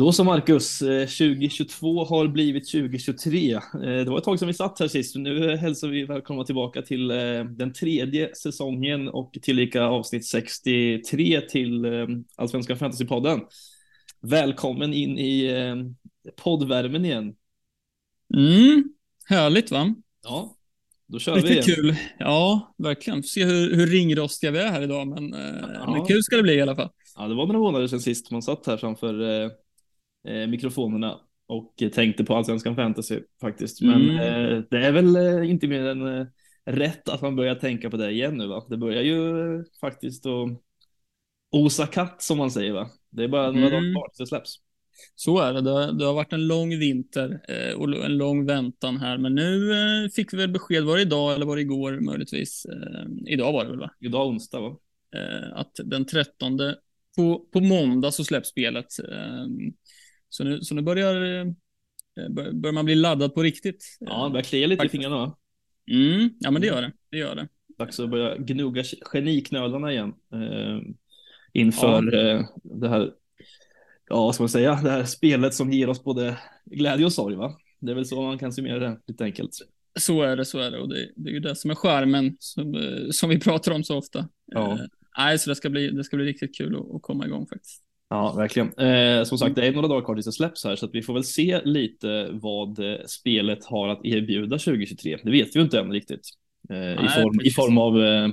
Då så Marcus, 2022 har blivit 2023. Det var ett tag sedan vi satt här sist. Nu hälsar vi välkomna tillbaka till den tredje säsongen och tillika avsnitt 63 till Allsvenska Fantasypodden. Välkommen in i poddvärmen igen. Mm, härligt va? Ja, då kör Riktigt vi igen. kul. Ja, verkligen. Får se hur, hur ringrostiga vi är här idag, men, ja. men kul ska det bli i alla fall. Ja, det var några månader sedan sist man satt här framför eh, eh, mikrofonerna och tänkte på allsvenskan fantasy faktiskt. Men mm. eh, det är väl eh, inte mer än eh, rätt att man börjar tänka på det igen nu va? Det börjar ju eh, faktiskt att osa katt som man säger va? Det är bara några mm. dagar kvar tills det släpps. Så är det. det. Det har varit en lång vinter eh, och en lång väntan här, men nu fick vi väl besked, var det idag eller var det igår möjligtvis? idag var det väl va? Idag onsdag va? att den 13 på, på måndag så släpps spelet. Så nu, så nu börjar, eh, börjar man bli laddad på riktigt. Ja, det börjar klia lite Faktiskt. i fingrarna va? Mm, ja, men det gör det. Det gör det. Dags att börja gnugga geniknölarna igen eh, inför ja. eh, det här, ja, vad ska man säga, det här spelet som ger oss både glädje och sorg va? Det är väl så man kan summera det lite enkelt. Så är det, så är det och det, det är ju det som är skärmen som, eh, som vi pratar om så ofta. Ja. Eh, nej, så det ska bli, det ska bli riktigt kul att, att komma igång faktiskt. Ja, verkligen. Eh, som sagt, det är några dagar kvar tills det släpps här, så att vi får väl se lite vad eh, spelet har att erbjuda 2023. Det vet vi ju inte än riktigt. Eh, Nej, i, form, I form av eh,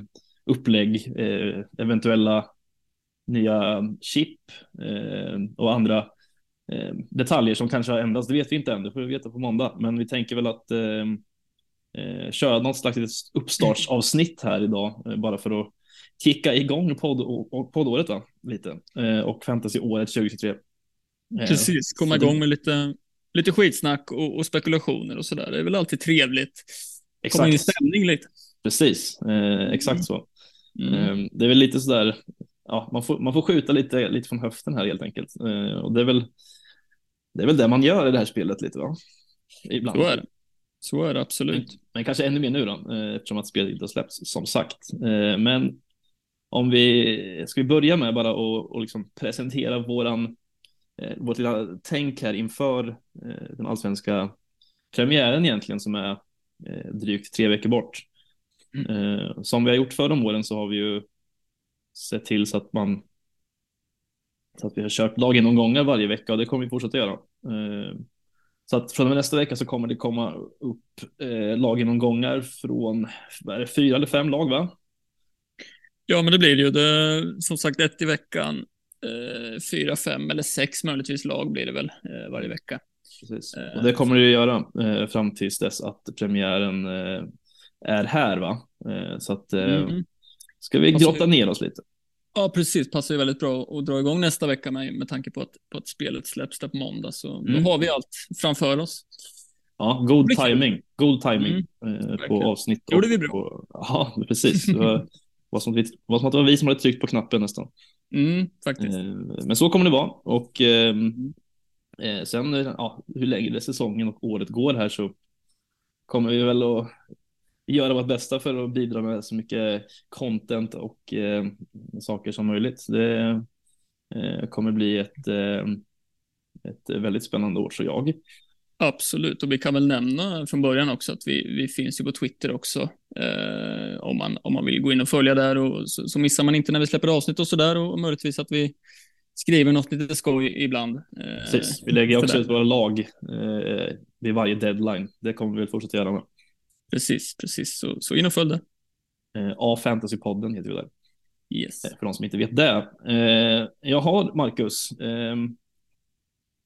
upplägg, eh, eventuella nya chip eh, och andra eh, detaljer som kanske har ändrats. Det vet vi inte än, det får vi veta på måndag. Men vi tänker väl att köra något slags uppstartsavsnitt här idag, bara för att kicka igång podd, poddåret va? lite eh, och fantasyåret 2023. Eh, Precis, komma igång med lite, lite skitsnack och, och spekulationer och sådär. Det är väl alltid trevligt. Exakt. Komma in i stämning lite. Precis, eh, exakt mm. så. Mm. Eh, det är väl lite sådär, ja, man får, man får skjuta lite, lite från höften här helt enkelt. Eh, och det är väl det är väl det man gör i det här spelet lite va? Ibland. Så är det. Så är det absolut. Men, men kanske ännu mer nu då, eh, eftersom att spelet inte har släppts som sagt. Men om vi ska vi börja med bara och, och liksom presentera våran eh, vårt lilla tänk här inför eh, den allsvenska premiären egentligen som är eh, drygt tre veckor bort. Mm. Eh, som vi har gjort förra åren så har vi ju sett till så att man så att vi har kört laggenomgångar varje vecka och det kommer vi fortsätta göra. Eh, så att från och med nästa vecka så kommer det komma upp eh, laggenomgångar från fyra eller fem lag va? Ja, men det blir det ju. Det, som sagt, ett i veckan. Eh, fyra, fem eller sex möjligtvis lag blir det väl eh, varje vecka. Precis. Eh, och det kommer det ju göra fram tills dess att premiären är här, va? Så att mm. ska vi grotta ner oss lite. Ja, precis. Passar ju väldigt bra att dra igång nästa vecka med, med tanke på att, på att spelet släpps där på måndag. Så mm. då har vi allt framför oss. Ja, god timing. God timing mm. på avsnitt. Gjorde vi bra. På, ja, precis. var som, var som att det var vi som hade tryckt på knappen nästan. Mm, faktiskt. Eh, men så kommer det vara och ehm, eh, sen ja, hur länge säsongen och året går här så kommer vi väl att göra vårt bästa för att bidra med så mycket content och eh, saker som möjligt. Det eh, kommer bli ett, eh, ett väldigt spännande år så jag. Absolut, och vi kan väl nämna från början också att vi, vi finns ju på Twitter också. Eh, om, man, om man vill gå in och följa där och så, så missar man inte när vi släpper avsnitt och så där och möjligtvis att vi skriver något lite skoj ibland. Eh, Precis, vi lägger också ut våra lag eh, vid varje deadline. Det kommer vi väl fortsätta göra med. Precis, precis. Så, så in och följ det. Eh, A-fantasypodden heter vi där. Yes. Eh, för de som inte vet det. Eh, jag har Marcus. Eh,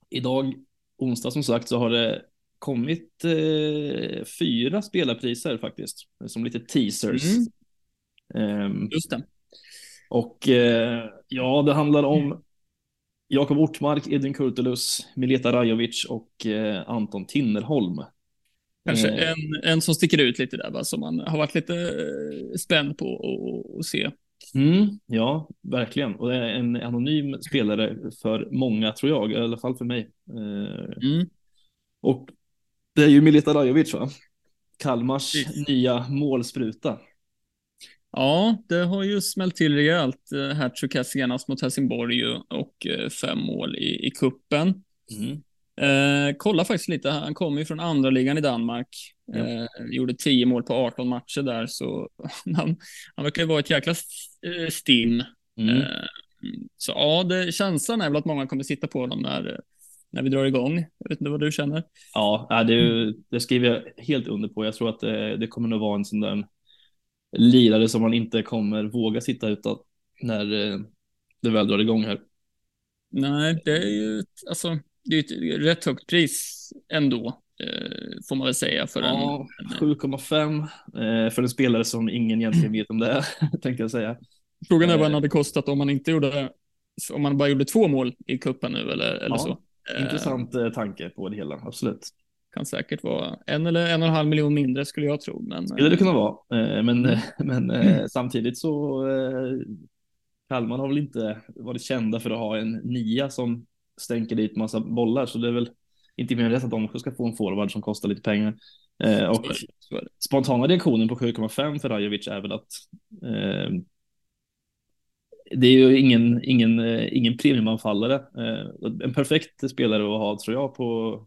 idag onsdag som sagt så har det kommit eh, fyra spelarpriser faktiskt, som lite teasers. Mm. Um, Just det. Och eh, ja, det handlar om Jakob Ortmark, Edvin Kurtulus, Mileta Rajovic och eh, Anton Tinnerholm. Kanske eh. en, en som sticker ut lite där, va? som man har varit lite eh, spänd på att se. Mm, ja, verkligen. Och det är en anonym spelare för många, tror jag, i alla fall för mig. Eh, mm. Och det är ju Milita Rajovic, va? Kalmars Precis. nya målspruta. Ja, det har ju smällt till rejält. Eh, Hattrick senast mot Helsingborg och eh, fem mål i, i kuppen. Mm. Eh, kolla faktiskt lite, han kommer ju från andra ligan i Danmark. Ja. Eh, gjorde 10 mål på 18 matcher där, så han, han verkar ju vara ett jäkla stim. Mm. Eh, så ja, det, känslan är väl att många kommer sitta på honom när, när vi drar igång. Jag vet inte vad du känner? Ja, det, det skriver jag helt under på. Jag tror att det, det kommer nog vara en sån där lirare som man inte kommer våga sitta utan när det väl drar igång här. Nej, det är ju alltså det är ett rätt högt pris ändå, eh, får man väl säga. För ja, 7,5 eh, för en spelare som ingen egentligen vet om det är, tänkte jag säga. Frågan är vad han eh. hade kostat om man inte gjorde, om man bara gjorde två mål i kuppen nu eller, eller ja, så. Intressant tanke på det hela, absolut. Kan säkert vara en eller en och en halv miljon mindre skulle jag tro. Men, skulle det kunna vara, men, mm. men samtidigt så Kalmar har väl inte varit kända för att ha en nia som stänker dit massa bollar, så det är väl inte mer än rätt att de ska få en forward som kostar lite pengar. Eh, och spontana reaktionen på 7,5 för Rajovic är väl att eh, det är ju ingen, ingen, eh, ingen premiumanfallare. Eh, en perfekt spelare att ha tror jag på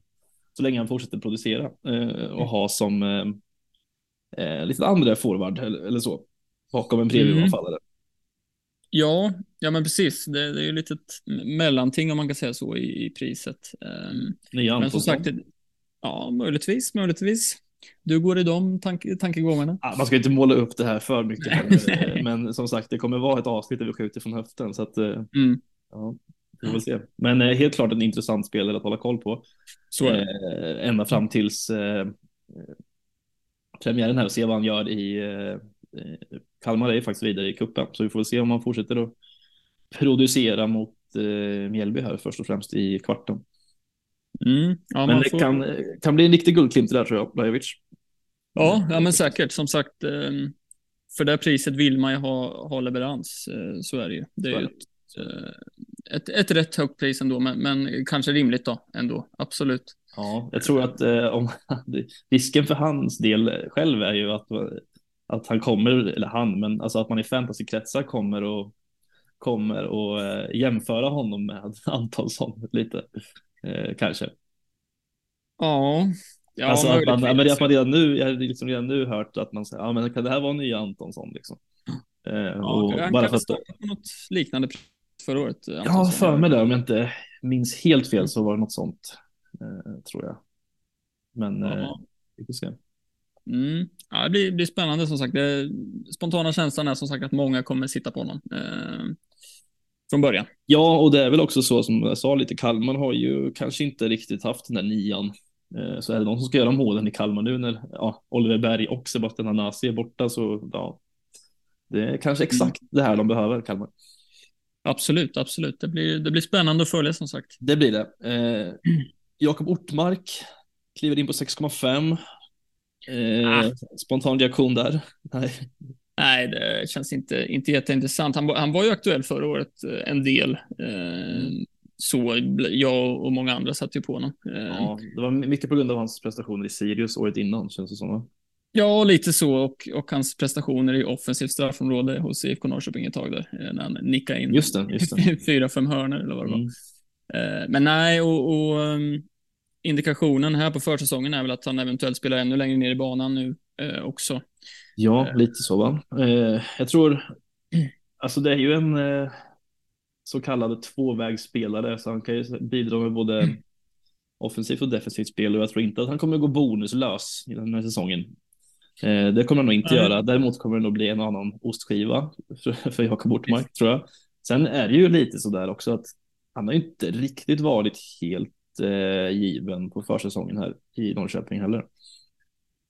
så länge han fortsätter producera eh, och ha som eh, lite andra forward eller, eller så bakom en premiumanfallare. Ja, ja men precis. Det, det är ju lite ett mellanting om man kan säga så i, i priset. Um, men som sagt, det, ja, möjligtvis, möjligtvis. Du går i de tank, tankegångarna. Ja, man ska inte måla upp det här för mycket. men som sagt, det kommer vara ett avsnitt där vi skjuter från höften. Så att, eh, mm. ja, vi får se. Men eh, helt klart en intressant spelare att hålla koll på. Så är. Eh, ända fram tills eh, premiären här och se vad han gör i Eh, Kalmar är faktiskt vidare i kuppen, så vi får se om man fortsätter att producera mot eh, Mjällby här först och främst i kvarten. Mm, ja, men det får... kan, kan bli en riktig guldklimp där tror jag, Blajovic. Ja, ja, men säkert. Som sagt, ehm, för det priset vill man ju ha, ha leverans. Eh, så är det ju. Det är ju ett, ett, ett rätt högt pris ändå, men, men kanske rimligt då ändå. Absolut. Ja, jag tror att eh, om risken för hans del själv är ju att att han kommer, eller han, men alltså att man i fantasykretsar kommer och kommer och eh, jämföra honom med Antonsson lite eh, kanske. Ja, ja alltså att man, men att man redan nu, jag har liksom redan nu hört att man säger, ja men kan det här vara nya Antonsson liksom? Eh, ja, och han bara för att på något liknande förra året. Antonsson. Ja, för mig det om jag inte minns helt fel så var det något sånt, eh, tror jag. Men ja. eh, vi får se. Mm. Ja, det blir, blir spännande som sagt. Det, spontana känslan är som sagt att många kommer sitta på honom eh, från början. Ja, och det är väl också så som jag sa lite, Kalmar har ju kanske inte riktigt haft den där nian. Eh, så är det någon som ska göra målen i Kalmar nu när ja, Oliver Berg och Sebastian Anasi är borta så ja, det är kanske exakt mm. det här de behöver, Kalmar. Absolut, absolut. Det blir, det blir spännande att följa som sagt. Det blir det. Eh, Jakob Ortmark kliver in på 6,5. Eh, ah. Spontan reaktion där? Nej. Nej, det känns inte, inte jätteintressant. Han, han var ju aktuell förra året eh, en del. Mm. Så jag och många andra satt ju på honom. Ja, det var mycket på grund av hans prestationer i Sirius året innan, känns det som. Ja, lite så. Och, och hans prestationer i offensivt straffområde hos IFK Norrköping ett tag där. När han nickade in just det, just det. fyra, fem hörnor eller vad det var. Mm. Men nej, och, och um, indikationen här på försäsongen är väl att han eventuellt spelar ännu längre ner i banan nu eh, också. Ja, eh. lite så va. Eh, jag tror, alltså det är ju en eh, så kallad tvåvägsspelare så han kan ju bidra med både mm. offensivt och defensivt spel och jag tror inte att han kommer gå bonuslös i den här säsongen. Eh, det kommer han nog inte Nej. göra. Däremot kommer det nog bli en annan ostskiva för, för Jakob Ortmark tror jag. Sen är det ju lite så där också att han har inte riktigt varit helt given på försäsongen här i Norrköping heller.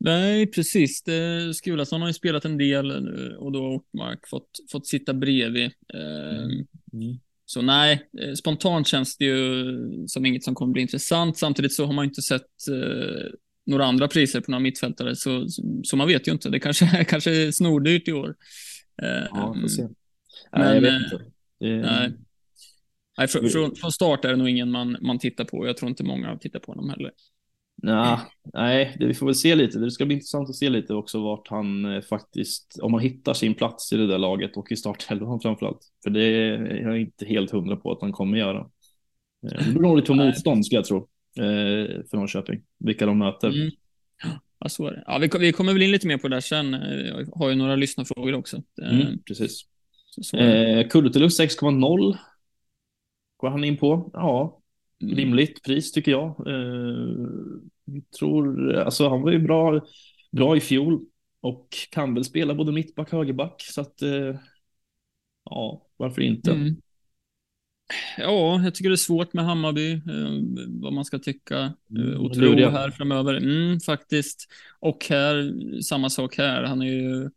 Nej, precis. Det, Skulason har ju spelat en del nu och då har Ortmark fått, fått sitta bredvid. Eh, mm. Mm. Så nej, eh, spontant känns det ju som inget som kommer bli intressant. Samtidigt så har man inte sett eh, några andra priser på några mittfältare, så, så man vet ju inte. Det kanske, kanske är snordyrt i år. Eh, ja, får se. Men, nej, jag vet inte. Det... Nej. Nej, från, från, från, start är det nog ingen man, man tittar på. Jag tror inte många tittar på honom heller. Nah, nej, det, vi får väl se lite. Det ska bli intressant att se lite också vart han eh, faktiskt, om han hittar sin plats i det där laget och i startelvan framförallt. För det är jag inte helt hundra på att han kommer göra. Eh, det beror nog lite på motstånd skulle jag tro eh, för Norrköping, vilka de möter. Mm. Ja, så är det. Ja, vi, vi kommer väl in lite mer på det där sen. Jag har ju några lyssnarfrågor också. Mm, precis. Eh, Kulletelus 6,0 går han in på. Ja, mm. rimligt pris tycker jag. Eh, tror, alltså han var ju bra, bra i fjol och kan väl spela både mittback och högerback. Så att, eh, ja, varför inte? Mm. Ja, jag tycker det är svårt med Hammarby, eh, vad man ska tycka eh, och tro här framöver. Mm, faktiskt. Och här, samma sak här. Han är ju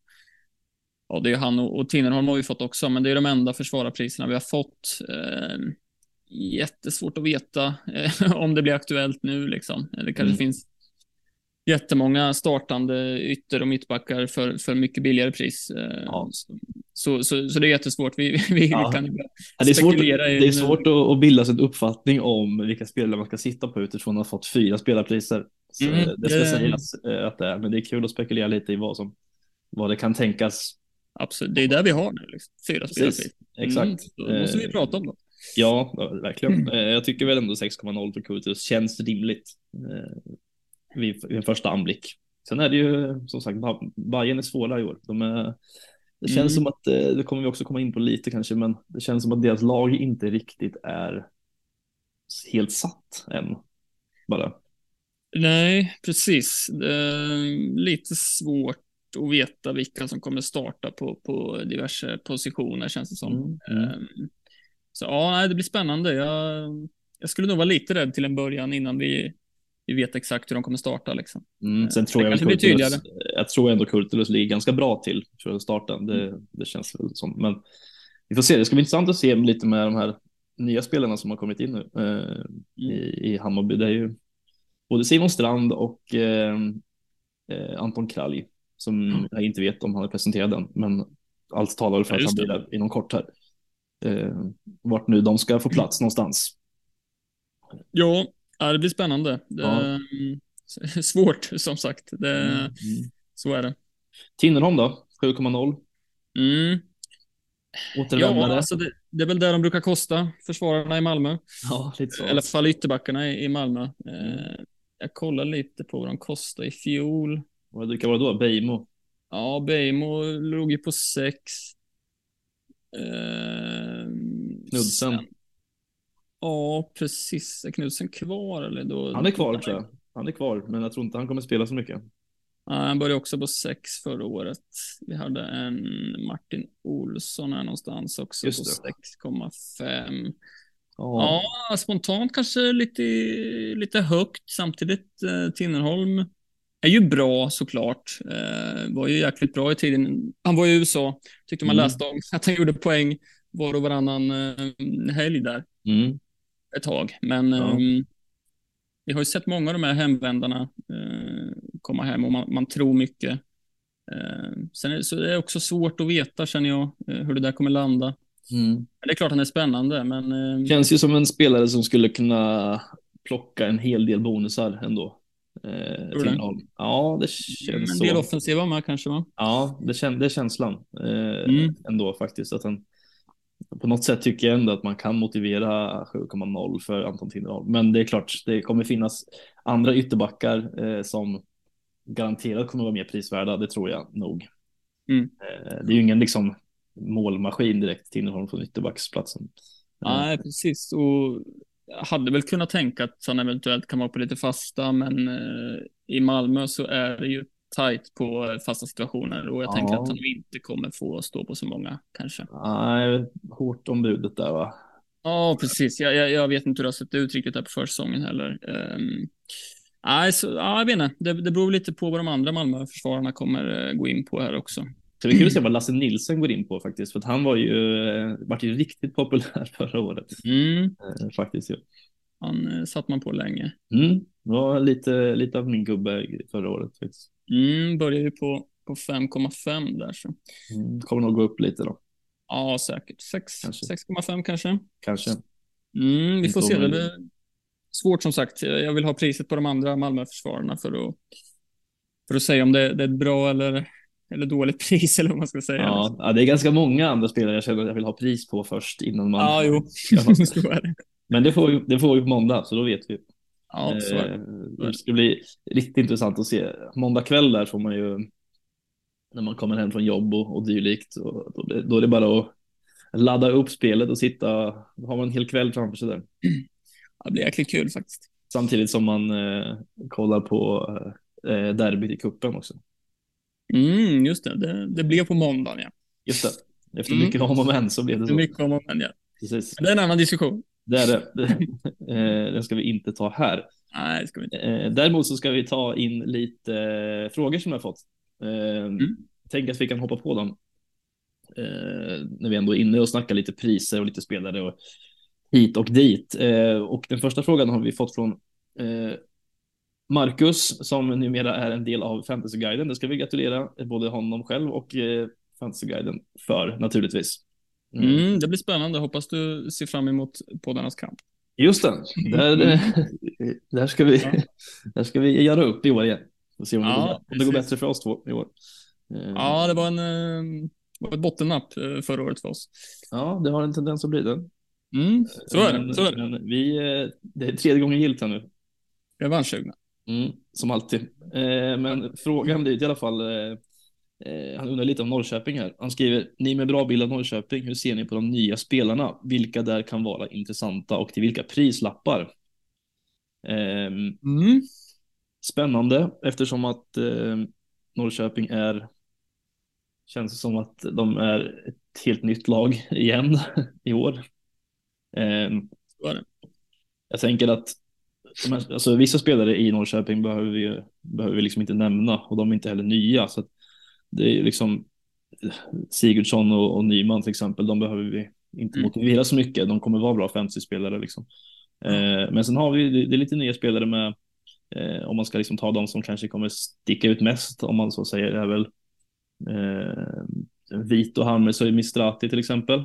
ja, det är han och, och Tinnerholm har vi fått också, men det är de enda försvararpriserna vi har fått. Eh, jättesvårt att veta eh, om det blir aktuellt nu liksom. Det kanske mm. finns jättemånga startande ytter och mittbackar för, för mycket billigare pris. Eh, ja. Så, så, så, det är jättesvårt. Vi, vi ja. kan ja, det är svårt, det är svårt att, att bilda sig en uppfattning om vilka spelare man ska sitta på utifrån att ha fått fyra spelarpriser. Mm, det ska det... sägas eh, att det är, men det är kul att spekulera lite i vad, som, vad det kan tänkas. Absolut, det är där vi har nu. Liksom. Fyra spelarpriser. Exakt. Mm, då måste vi prata om det. Ja, verkligen. Mm. Jag tycker väl ändå 6,0 för Kurtus känns rimligt vid, vid en första anblick. Sen är det ju som sagt, Bayern är svåra i år. De är, det känns mm. som att, eh, det kommer vi också komma in på lite kanske, men det känns som att deras lag inte riktigt är helt satt än. Bara. Nej, precis. lite svårt att veta vilka som kommer starta på, på diverse positioner känns det som. Mm. Så ja, det blir spännande. Jag, jag skulle nog vara lite rädd till en början innan vi vi vet exakt hur de kommer starta. Liksom. Mm, sen tror jag, Kurtulus, jag tror ändå Kurtulus ligger ganska bra till för starten. Det, mm. det känns väl som. Men vi får se. Det ska bli intressant att se lite med de här nya spelarna som har kommit in nu eh, mm. i, i Hammarby. Det är ju både Simon Strand och eh, eh Anton Kralj som mm. jag inte vet om han är presenterad än, men allt talar för ja, att han blir där inom kort här. Eh, vart nu de ska få plats någonstans. Ja, det blir spännande. Det ja. Svårt som sagt. Det, mm. mm. Så är det. Tinnerholm då? 7,0. Mm. Ja, alltså det, det, är väl där de brukar kosta, försvararna i Malmö. Ja, lite så. I alla fall ytterbackarna i, i Malmö. Mm. Eh, jag kollar lite på vad de kostade i fjol. Vad brukar vara då? Beijmo? Ja, Beijmo låg ju på 6. Eh, Knudsen? Ja, precis. Är Knudsen kvar eller? Då... Han är kvar tror jag. Han är kvar, men jag tror inte han kommer spela så mycket. Ja, han började också på sex förra året. Vi hade en Martin Olsson här någonstans också Just på 6,5. Ja. ja, spontant kanske lite, lite högt. Samtidigt, eh, Tinnerholm är ju bra såklart. Eh, var ju jäkligt bra i tiden. Han var i USA, tyckte man mm. läste om att han gjorde poäng var och varannan eh, helg där. Mm ett tag. Men ja. um, vi har ju sett många av de här hemvändarna uh, komma hem och man, man tror mycket. Uh, sen är, så det är också svårt att veta, känner jag, uh, hur det där kommer landa. Mm. Det är klart han är spännande, men... Uh, Känns ju som en spelare som skulle kunna plocka en hel del bonusar ändå. Eh, till Ja, det känns så. En del offensiva med kanske, va? Ja, det, kän det är känslan eh, mm. ändå faktiskt. Att han, på något sätt tycker jag ändå att man kan motivera 7,0 för Anton Tinnerholm. Men det är klart, det kommer finnas andra ytterbackar eh, som garanterat kommer vara mer prisvärda. Det tror jag nog. Mm. Eh, det är ju ingen liksom målmaskin direkt Tinnerholm från ytterbacksplatsen. Nej, precis. Och hade väl kunnat tänka att han eventuellt kan vara på lite fasta, men eh, i Malmö så är det ju tajt på fasta situationer och jag ja. tänker att han inte kommer få stå på så många kanske. Nej, hårt om budet där va? Ja, precis. Jag, jag, jag, vet inte hur det har sett ut riktigt här på försäsongen heller. Um, nej, så, ja, jag vet inte. Det, det beror lite på vad de andra Malmö-försvararna kommer uh, gå in på här också. Så det är kul att se vad Lasse Nilsson går in på faktiskt, för att han var ju, uh, vart ju riktigt populär förra året. Mm. Uh, faktiskt. Ja. Han uh, satt man på länge. Mm. Var lite, lite av min gubbe förra året faktiskt. Mm, börjar ju på, på 5,5 där så. Mm, kommer nog gå upp lite då. Ja, säkert. 6,5 kanske. Kanske. Mm, vi får se. Det blir svårt som sagt. Jag vill ha priset på de andra Malmöförsvararna för att, för att säga om det, det är ett bra eller, eller dåligt pris eller vad man ska säga. Ja, ja, det är ganska många andra spelare jag känner att jag vill ha pris på först innan man. Ja, jo. så är det. Men det får vi, det får vi på måndag, så då vet vi. Ja, så är det. Eh, det ska bli riktigt intressant att se. Måndag kväll där får man ju när man kommer hem från jobb och, och dylikt. Och, då, då är det bara att ladda upp spelet och sitta. Då har man en hel kväll framför sig där. Det blir jäkligt kul faktiskt. Samtidigt som man eh, kollar på eh, derbyt i kuppen också. Mm, just det. det. Det blev på måndagen, ja. Just det. Efter mycket mm. om och men så blev det så. Mycket om och men, ja. Precis. det är en annan diskussion. Det är det. Eh, den ska vi inte ta här. Nej, det ska vi inte. Eh, däremot så ska vi ta in lite eh, frågor som jag fått. Mm. Tänk att vi kan hoppa på dem. När vi ändå är inne och snackar lite priser och lite spelare och hit och dit. Och den första frågan har vi fått från Marcus som numera är en del av Fantasyguiden. Det ska vi gratulera både honom själv och Fantasyguiden för naturligtvis. Mm. mm, det blir spännande. Hoppas du ser fram emot poddarnas kamp. Just det, där, mm. där, ska vi, ja. där ska vi göra upp i år igen. Och se om, ja, det, går, om det går bättre för oss två i år. Eh, ja, det var, en, eh, var ett bottennapp eh, förra året för oss. Ja, det har en tendens att bli det. Mm, så är det. Så är det. vi, det är tredje gången gilt här nu. Revanschsugna. Mm, som alltid. Men frågan blir i alla fall Eh, han undrar lite om Norrköping här. Han skriver, ni med bra bild av Norrköping, hur ser ni på de nya spelarna? Vilka där kan vara intressanta och till vilka prislappar? Eh, mm. Spännande eftersom att eh, Norrköping är, känns som att de är ett helt nytt lag igen i år. Eh, jag tänker att alltså, vissa spelare i Norrköping behöver vi, behöver vi liksom inte nämna och de är inte heller nya. Så det är liksom Sigurdsson och, och Nyman till exempel, de behöver vi inte mm. motivera så mycket. De kommer vara bra fantasy-spelare liksom. Eh, men sen har vi, det, är lite nya spelare med, eh, om man ska liksom ta de som kanske kommer sticka ut mest, om man så säger, det är väl eh, Vito Hammers och Mistrati till exempel.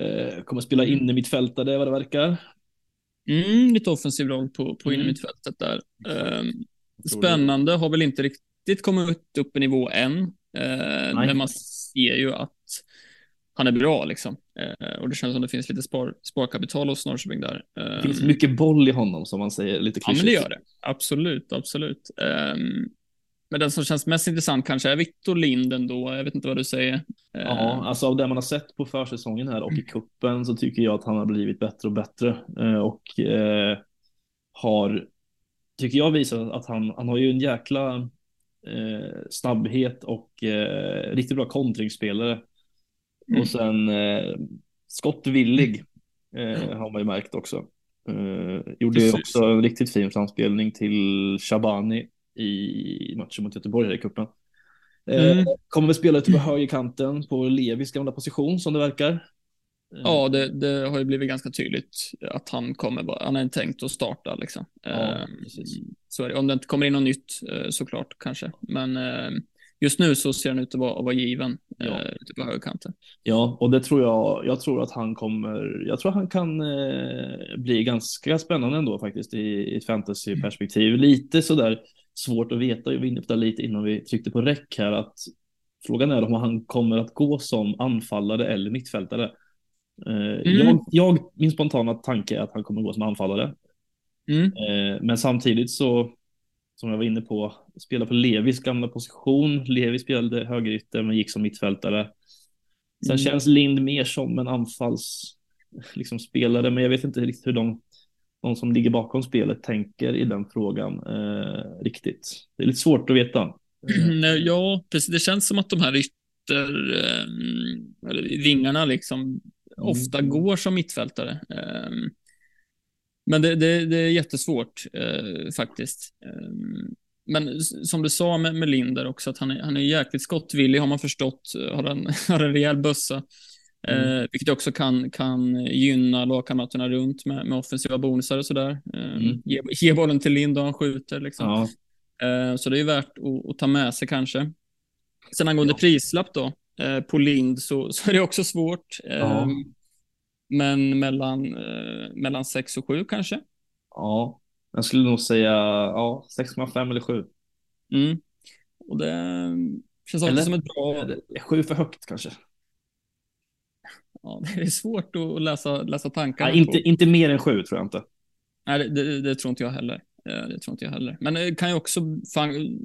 Eh, kommer spela mm. inne mittfältare vad det verkar. Mm, lite offensiv roll på, på mm. inne mittfältet där. Eh, spännande, har väl inte riktigt kommit upp i nivå än. Eh, men man ser ju att han är bra liksom. Eh, och det känns som det finns lite spar, sparkapital hos Norrköping där. Eh, det finns mycket boll i honom som man säger lite klyschigt. Ja, men det gör det. Absolut, absolut. Eh, men den som känns mest intressant kanske är Victor Lind ändå. Jag vet inte vad du säger. Ja, eh, alltså av det man har sett på försäsongen här och i kuppen så tycker jag att han har blivit bättre och bättre eh, och eh, har, tycker jag visat att han, han har ju en jäkla eh, snabbhet och eh, riktigt bra kontringsspelare. Mm. Och sen eh, skottvillig eh, har man ju märkt också. Gjorde ju också en riktigt fin framspelning till Shabani i matchen mot Göteborg här i cupen. Eh, mm. Kommer väl spela ute på högerkanten på Levis gamla position som det verkar. Ja, det, det, har ju blivit ganska tydligt att han kommer, han är tänkt att starta liksom. Ja, ehm, så är det. Om det inte kommer in något nytt eh, såklart kanske, men eh, just nu så ser han ut att vara, vara given ja. Eh, på högerkanten. Ja, och det tror jag. Jag tror att han kommer. Jag tror han kan eh, bli ganska spännande ändå faktiskt i, i ett fantasyperspektiv. Mm. Lite sådär svårt att veta. Jag var inne på det lite innan vi tryckte på räck här att frågan är om han kommer att gå som anfallare eller mittfältare. Eh, mm. Jag, jag, min spontana tanke är att han kommer gå som anfallare. Mm. Eh, men samtidigt så, som jag var inne på, spela på Levis gamla position. Levi spelade högerytter men gick som mittfältare. Sen mm. känns Lind mer som en anfallsspelare, liksom, men jag vet inte riktigt hur de, de som ligger bakom spelet tänker i den frågan eh, riktigt. Det är lite svårt att veta. Ja, precis. Det känns som att de här ytter, eh, vingarna liksom ofta mm. går som mittfältare. Ehm, men det, det, det är jättesvårt eh, faktiskt. Ehm, men som du sa med, med Linder också, att han är, han är jäkligt skottvillig har man förstått, har en, har en rejäl bössa. Mm. Eh, vilket också kan, kan gynna lagkamraterna runt med, med offensiva bonusar och sådär. Eh, mm. ge, ge bollen till Lind och han skjuter. Liksom. Ja. Eh, så det är värt att, att, ta med sig kanske. Sen angående ja. prislapp då, eh, på Lind så, så är det också svårt. Ja. Men mellan, mellan 6 och 7 kanske. Ja, jag skulle nog säga ja, 6,5 eller 7. Mm. Och det känns också Eller? som ett bra... 7 för högt kanske. Ja, det är svårt att läsa, läsa tankar. Nej, inte, inte mer än 7 tror jag inte. Nej, det, det, det, tror inte jag heller. Eh, det tror inte jag heller. Men det kan ju också... Fan,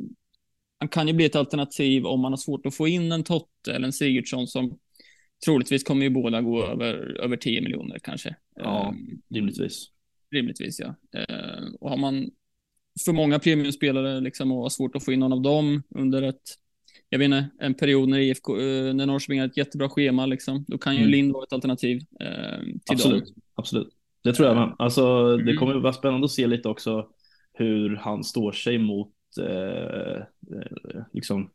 han kan ju bli ett alternativ om man har svårt att få in en Totte eller en Sigurdsson som troligtvis kommer ju båda gå över, över 10 miljoner kanske. Ja, Um, rimligtvis. rimligtvis, ja. Uh, och har man för många premiumspelare liksom och har svårt att få in någon av dem under ett, jag vet inte, en period när IFK, uh, när Norrköping har ett jättebra schema liksom, då kan ju Mm. Lind vara ett alternativ till Absolut, dem. absolut. Det tror jag med. Alltså, det Mm. kommer vara spännande att se lite också hur han står sig mot eh, eh, liksom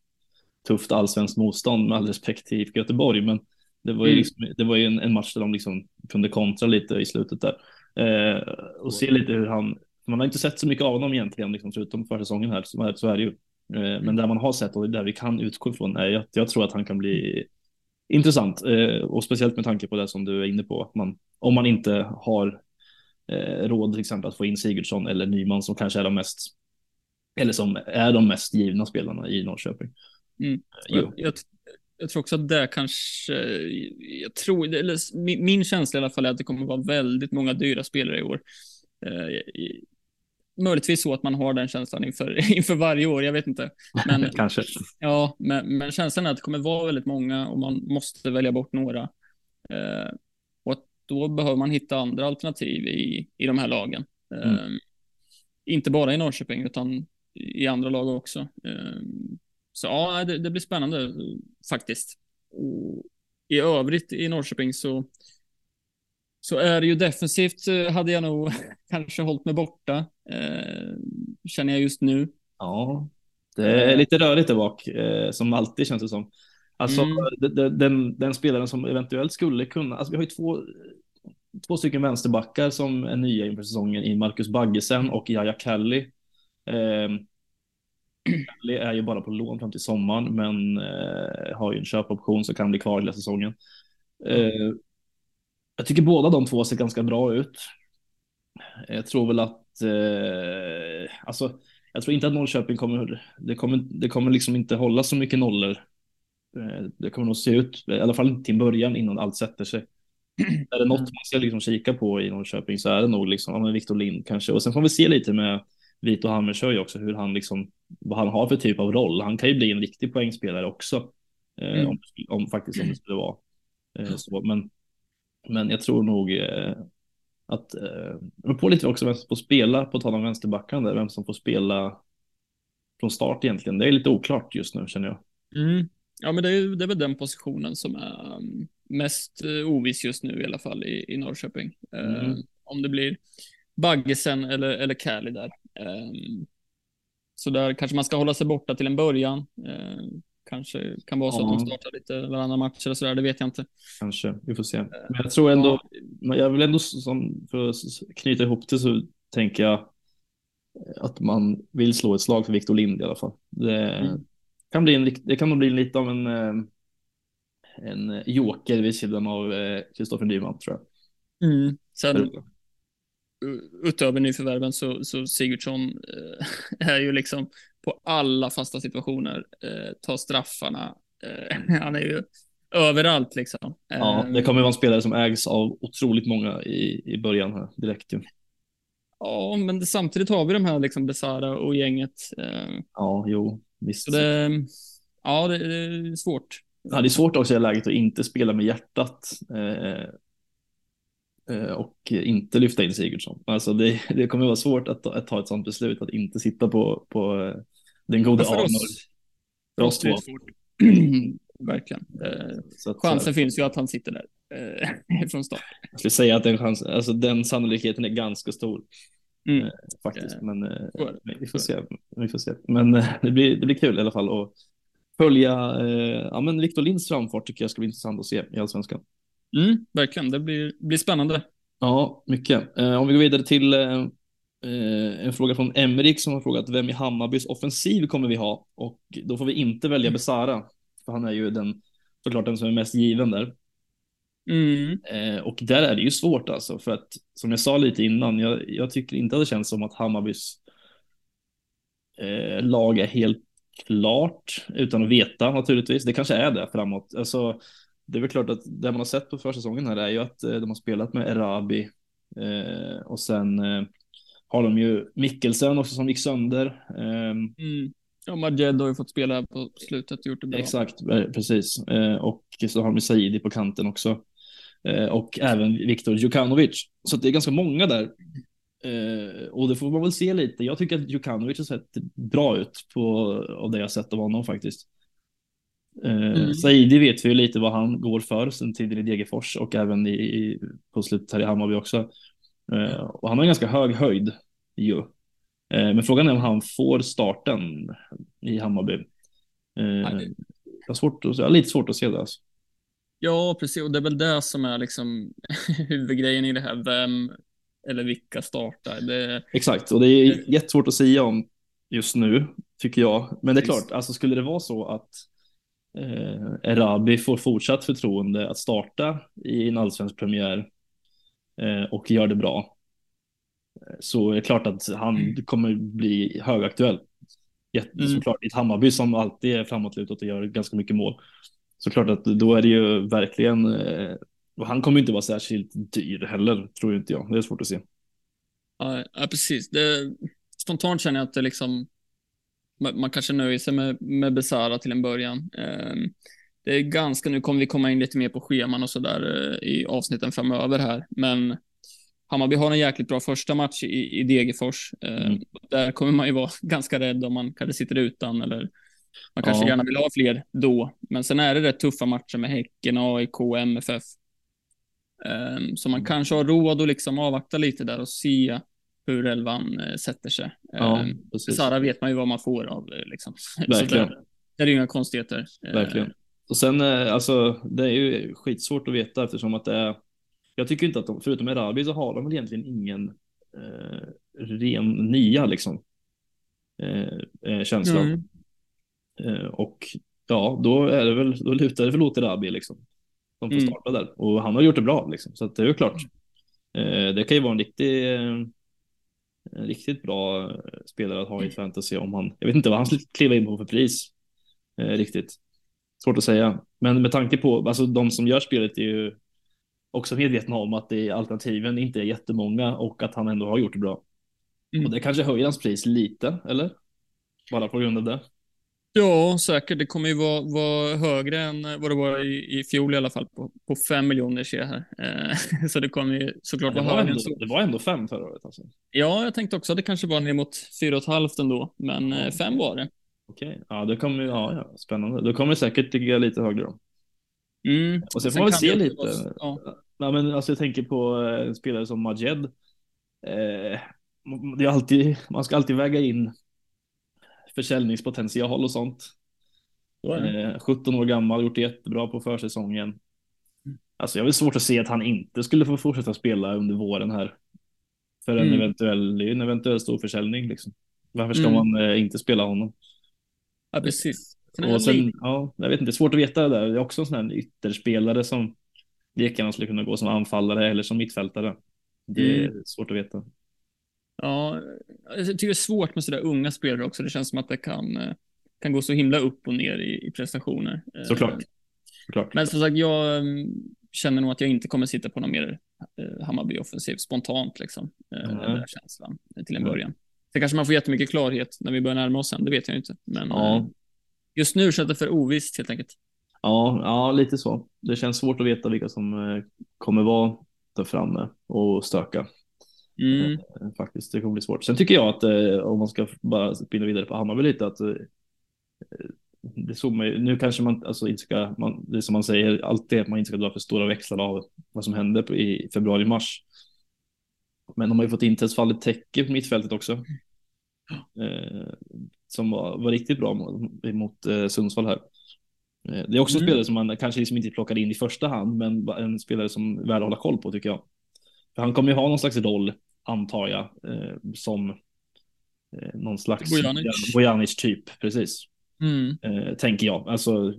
tufft allsvenskt motstånd med all respekt till IFK Göteborg. Men det var ju, Mm. liksom, det var ju en, en match där de liksom kunde kontra lite i slutet där. Eh, och se lite hur han, man har inte sett så mycket av honom egentligen, liksom, förutom försäsongen här, så, så är det ju. Eh, men där man har sett och där vi kan utgå ifrån, är, jag, jag tror att han kan bli intressant. Eh, och speciellt med tanke på det som du är inne på, att man, om man inte har eh, råd till exempel att få in Sigurdsson eller Nyman som kanske är de mest eller som är de mest givna spelarna i Norrköping. Mm. Jo. Jag, jag, jag tror också att det kanske, jag tror, eller min, min känsla i alla fall är att det kommer vara väldigt många dyra spelare i år. Möjligtvis så att man har den känslan inför, inför varje år, jag vet inte. Men, kanske. ja, men, men känslan är att det kommer vara väldigt många och man måste välja bort några. Eh, och då behöver man hitta andra alternativ i, i de här lagen. Eh, Mm. Inte bara i Norrköping utan i andra lag också. Eh, så ja, det, det blir spännande faktiskt. Och I övrigt i Norrköping så, så är det ju defensivt eh, hade jag nog kanske hållit mig borta. Eh, känner jag just nu. Ja, det är lite rörigt där bak, eh, som alltid känns det som. Alltså, Mm. de- de- den, den spelaren som eventuellt skulle kunna, alltså vi har ju två, två stycken vänsterbackar som är nya inför säsongen i Marcus Baggesen och Jaja Kalli. Eh, Kalli är ju bara på lån fram till sommaren, men eh, har ju en köpoption så kan bli kvar hela säsongen. Eh, jag tycker båda de två ser ganska bra ut. Jag tror väl att, eh, alltså, jag tror inte att Norrköping kommer, det kommer, det kommer liksom inte hålla så mycket nollor. Eh, det kommer nog se ut, i alla fall inte till början innan allt sätter sig. Är det något man ska liksom kika på i Norrköping så är det nog liksom, ja, men Victor Lind kanske. Och sen får vi se lite med Vito Hammershöj också, hur han liksom, vad han har för typ av roll. Han kan ju bli en riktig poängspelare också. Eh, Mm. om, om faktiskt om det skulle vara eh, så. Men, men jag tror nog eh, att, eh, det beror på lite också vem som får spela, på tal om vänsterbackarna vem som får spela från start egentligen. Det är lite oklart just nu känner jag. Mm. Ja, men det är, det är väl den positionen som är um, mest uh, oviss just nu i alla fall i, i Norrköping. Eh, Mm. om det blir Baggesen eller, eller Kali där. Um, så där kanske man ska hålla sig borta till en början. Eh, kanske kan vara så att Ja. de startar lite varannan match eller sådär, det vet jag inte. Kanske, vi får se. Men jag tror ändå, Ja. jag vill ändå som, för att knyta ihop det så tänker jag att man vill slå ett slag för Victor Lind i alla fall. Det Mm. kan bli en, det kan nog bli lite av en, eh, en joker vid sidan av eh, Kristoffer Nyman tror jag. Mm. Sen u- utöver nyförvärven så, så Sigurdsson eh, är ju liksom på alla fasta situationer, eh, tar straffarna. Eh, han är ju överallt liksom. Ja, Eh, det kommer vara en spelare som ägs av otroligt många i, i början här direkt ju. Ja, men det, samtidigt har vi de här liksom Besara och gänget. Eh, Ja, jo, visst. det, ja, det, det är svårt. Ja, det är svårt också i läget att inte spela med hjärtat eh, och inte lyfta in Sigurdsson. Alltså det, det kommer vara svårt att, ta- att ta ett sådant beslut att inte sitta på, på eh, den gode Arnor. oss, För oss två. Verkligen. Eh, Så att, chansen eh, finns ju att han sitter där eh, från start. Jag skulle säga att den, chans, alltså den sannolikheten är ganska stor Mm. eh, faktiskt. Eh, Men eh, så vi får se. Vi får se. Men eh, det blir, det blir kul i alla fall att följa. Eh, ja, men Victor Linds framfart tycker jag ska bli intressant att se i allsvenskan. Mm, verkligen, det blir, blir spännande. Ja, mycket. Eh, om vi går vidare till eh, eh, en fråga från Emrik som har frågat vem i Hammarbys offensiv kommer vi ha? Och då får vi inte välja Besara, för han är ju den, såklart den som är mest given där. Mm. Eh, och där är det ju svårt alltså, för att som jag sa lite innan, jag, jag tycker inte att det känns som att Hammarbys eh, lag är helt klart utan att veta naturligtvis. Det kanske är det framåt. Alltså, det är väl klart att det man har sett på försäsongen här är ju att eh, de har spelat med Erabi eh, och sen eh, har de ju Mikkelsen också som gick sönder. Ehm, mm. Ja, Majed har ju fått spela på slutet och gjort det bra. Exakt, precis. Och så har de Saidi på kanten också. Och även Viktor Djukanovic. Så det är ganska många där. Och det får man väl se lite. Jag tycker att Djukanovic har sett bra ut på, av det jag sett av honom faktiskt. Mm. Saidi vet vi ju lite vad han går för sen tiden i Degerfors och även i, på slutet här i Hammarby också. Och han har en ganska hög höjd ju. Eh, men frågan är om han får starten i Hammarby. Eh, jag har, svårt att, jag har lite svårt att se det. Alltså. Ja, precis. Och det är väl det som är liksom huvudgrejen i det här. Vem eller vilka startar? Det... Exakt, och det är jättesvårt att säga om just nu, tycker jag. Men det är klart, alltså skulle det vara så att eh, Erabi får fortsatt förtroende att starta i en allsvensk premiär eh, och gör det bra, så är det klart att han mm. kommer bli högaktuell. Mm. Såklart i ett Hammarby som alltid är framåtlutat och gör ganska mycket mål. Såklart att då är det ju verkligen, eh, och han kommer inte vara särskilt dyr heller, tror inte jag. Det är svårt att se. Ja, ja precis. Det, spontant känner jag att det liksom, man kanske nöjer sig med, med Besara till en början. Ehm, det är ganska, nu kommer vi komma in lite mer på scheman och sådär eh, i avsnitten framöver här, men Hammarby har en jäkligt bra första match i, i Degerfors. Eh, mm. Där kommer man ju vara ganska rädd om man kanske sitter utan eller man kanske ja. gärna vill ha fler då. Men sen är det rätt tuffa matcher med Häcken, AIK, MFF. Um, så man mm. kanske har råd att liksom avvakta lite där och se hur elvan uh, sätter sig. Ja, um, Sara vet man ju vad man får av. Liksom. Verkligen. där, det är ju inga konstigheter. Verkligen. Och sen, alltså, det är ju skitsvårt att veta eftersom att det är jag tycker inte att de, förutom Erabi så har de väl egentligen ingen eh, ren nia liksom. Eh, eh, känsla. Mm. Eh, och ja, då är det väl, då lutar det väl åt Erabi liksom. De får mm. starta där och han har gjort det bra liksom. Så att det är ju klart. Eh, det kan ju vara en riktig en riktigt bra spelare att ha i fantasy om han, jag vet inte vad han skulle kliva in på för pris eh, riktigt. Svårt att säga, men med tanke på, alltså de som gör spelet är ju också medvetna om att det, alternativen inte är jättemånga och att han ändå har gjort det bra. Mm. Och det kanske höjer hans pris lite, eller? Bara på grund av det. Ja, säkert. Det kommer ju vara, vara högre än vad det var i, i fjol i alla fall. På, på fem miljoner ser jag här. Eh, så det kommer ju såklart ja, vara högre. Ändå, det var ändå fem förra året alltså. Ja, jag tänkte också att det kanske var ner mot fyra och ett halvt ändå, men eh, fem var det. Okej, ja, det kommer ja, ja, spännande. Då kommer det säkert ligga lite högre då. Mm. Och sen får man väl se lite. Vara, ja. Nej, men alltså jag tänker på eh, spelare som Majed. Eh, det alltid, man ska alltid väga in försäljningspotential och sånt. Eh, 17 år gammal, gjort det jättebra på försäsongen. Alltså jag har svårt att se att han inte skulle få fortsätta spela under våren här. För en mm. eventuell, en eventuell stor försäljning liksom. Varför ska mm. man eh, inte spela honom? Ja, precis. Och sen, ja, jag vet inte, det är svårt att veta det där. Det är också en sån här ytterspelare som lika gärna skulle kunna gå som anfallare eller som mittfältare. Det är mm. svårt att veta. Ja, jag tycker det är svårt med sådär unga spelare också. Det känns som att det kan, eh, kan gå så himla upp och ner i, i prestationer. Eh, Såklart. Såklart. Men som sagt, jag mm, känner nog att jag inte kommer sitta på någon mer eh, Hammarby offensiv spontant liksom. Mm. Den där känslan till en början. Sen kanske man får jättemycket klarhet när vi börjar närma oss sen, det vet jag inte. Men ja. just nu känns det för ovisst helt enkelt. Ja, ja, lite så. Det känns svårt att veta vilka som kommer vara där framme och stöka. Mm. Eh, faktiskt, det kommer bli svårt. Sen tycker jag att eh, om man ska bara spinna vidare på Hammarby lite att det såg man nu kanske man alltså inte ska, man, det är som man säger alltid att man inte ska dra för stora växlar av vad som hände på, i februari-mars. Men de har ju fått in Tessfallet Täcke på mittfältet också. Eh, som var, var riktigt bra mot, mot eh, Sundsvall här. Eh, det är också mm. spelare som man kanske liksom inte plockar in i första hand, men en spelare som är värd att hålla koll på tycker jag. För han kommer ju ha någon slags roll, antar jag, eh, som eh, någon slags Bojanic, Bojanic typ, precis. Mm. Eh, tänker jag. Alltså,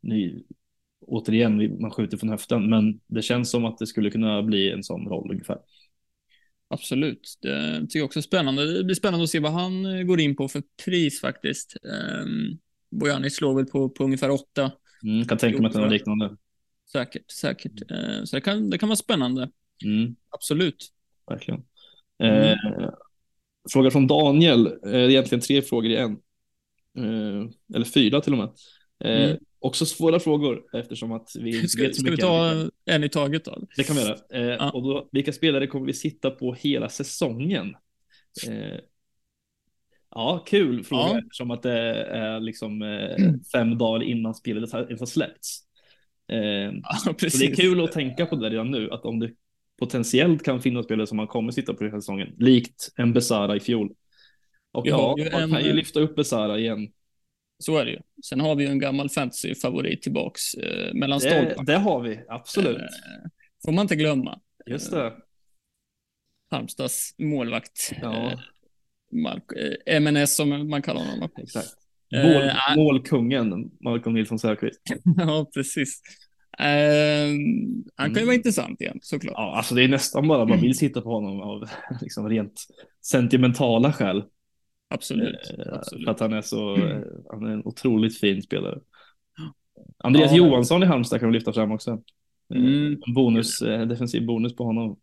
ny, återigen, man skjuter från höften, men det känns som att det skulle kunna bli en sån roll ungefär. Absolut, det tycker jag också är spännande. Det blir spännande att se vad han eh, går in på för pris faktiskt. Um, Bojanic slår väl på, på ungefär åtta. Mm, kan tänka mig att det är något liknande. Säkert, säkert. Uh, så det kan, det kan vara spännande. Mm. Absolut. Verkligen. Mm. Eh, fråga från Daniel, eh, egentligen tre frågor i en. Eh, eller fyra till och med. Eh, mm. Också svåra frågor eftersom att vi ska, vet så ska mycket. Ska vi ta en i taget då? Det kan vi göra. Eh, ja. Och då, vilka spelare kommer vi sitta på hela säsongen? Eh, ja, kul fråga ja. eftersom att det är liksom eh, fem dagar innan spelet har släppts. Ja, så det är kul att tänka på det redan nu, att om det potentiellt kan finnas spelare som man kommer sitta på hela säsongen, likt en Besara i fjol. Och ja, man en... kan ju lyfta upp Besara igen så är det ju. Sen har vi ju en gammal fantasy-favorit tillbaks eh, mellan stolparna. Det har vi, absolut. Eh, får man inte glömma. Just det. Eh, Halmstads målvakt. Ja. Eh, Mark, eh, MNS som man kallar honom. Exakt. Eh, Mål, målkungen, Malcolm Nilsson Söderqvist. ja, precis. Uh, han kan ju mm. vara intressant igen såklart. Ja, alltså det är nästan bara man vill sitta på honom av liksom rent sentimentala skäl. Absolut. Eh, Absolut. För att han är så, mm. han är en otroligt fin spelare. Andreas ja, Johansson i Halmstad kan vi lyfta fram också. Eh, mm. En bonus, defensiv bonus på honom.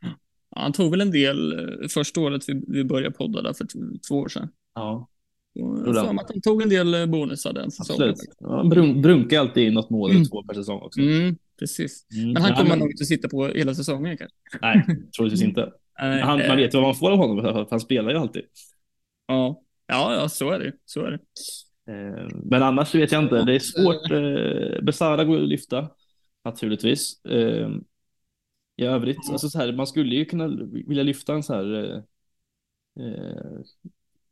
Ja, han tog väl en del första året vi, vi började podda där för två år sedan. Ja. Jag att han tog en del bonusar den säsongen. Ja, brun, brunkar alltid in något mål eller mm. två per säsong också. Mm, precis. Mm. Men han kommer ja, nog inte sitta på hela säsongen kanske. Nej, troligtvis inte. han, man vet ju vad man får av honom, för han spelar ju alltid. Ja, ja, ja så är det. Så är det. Eh, men annars vet jag inte. Det är svårt. Eh, Besara går att lyfta naturligtvis. Eh, I övrigt, alltså så här, man skulle ju kunna vilja lyfta en så här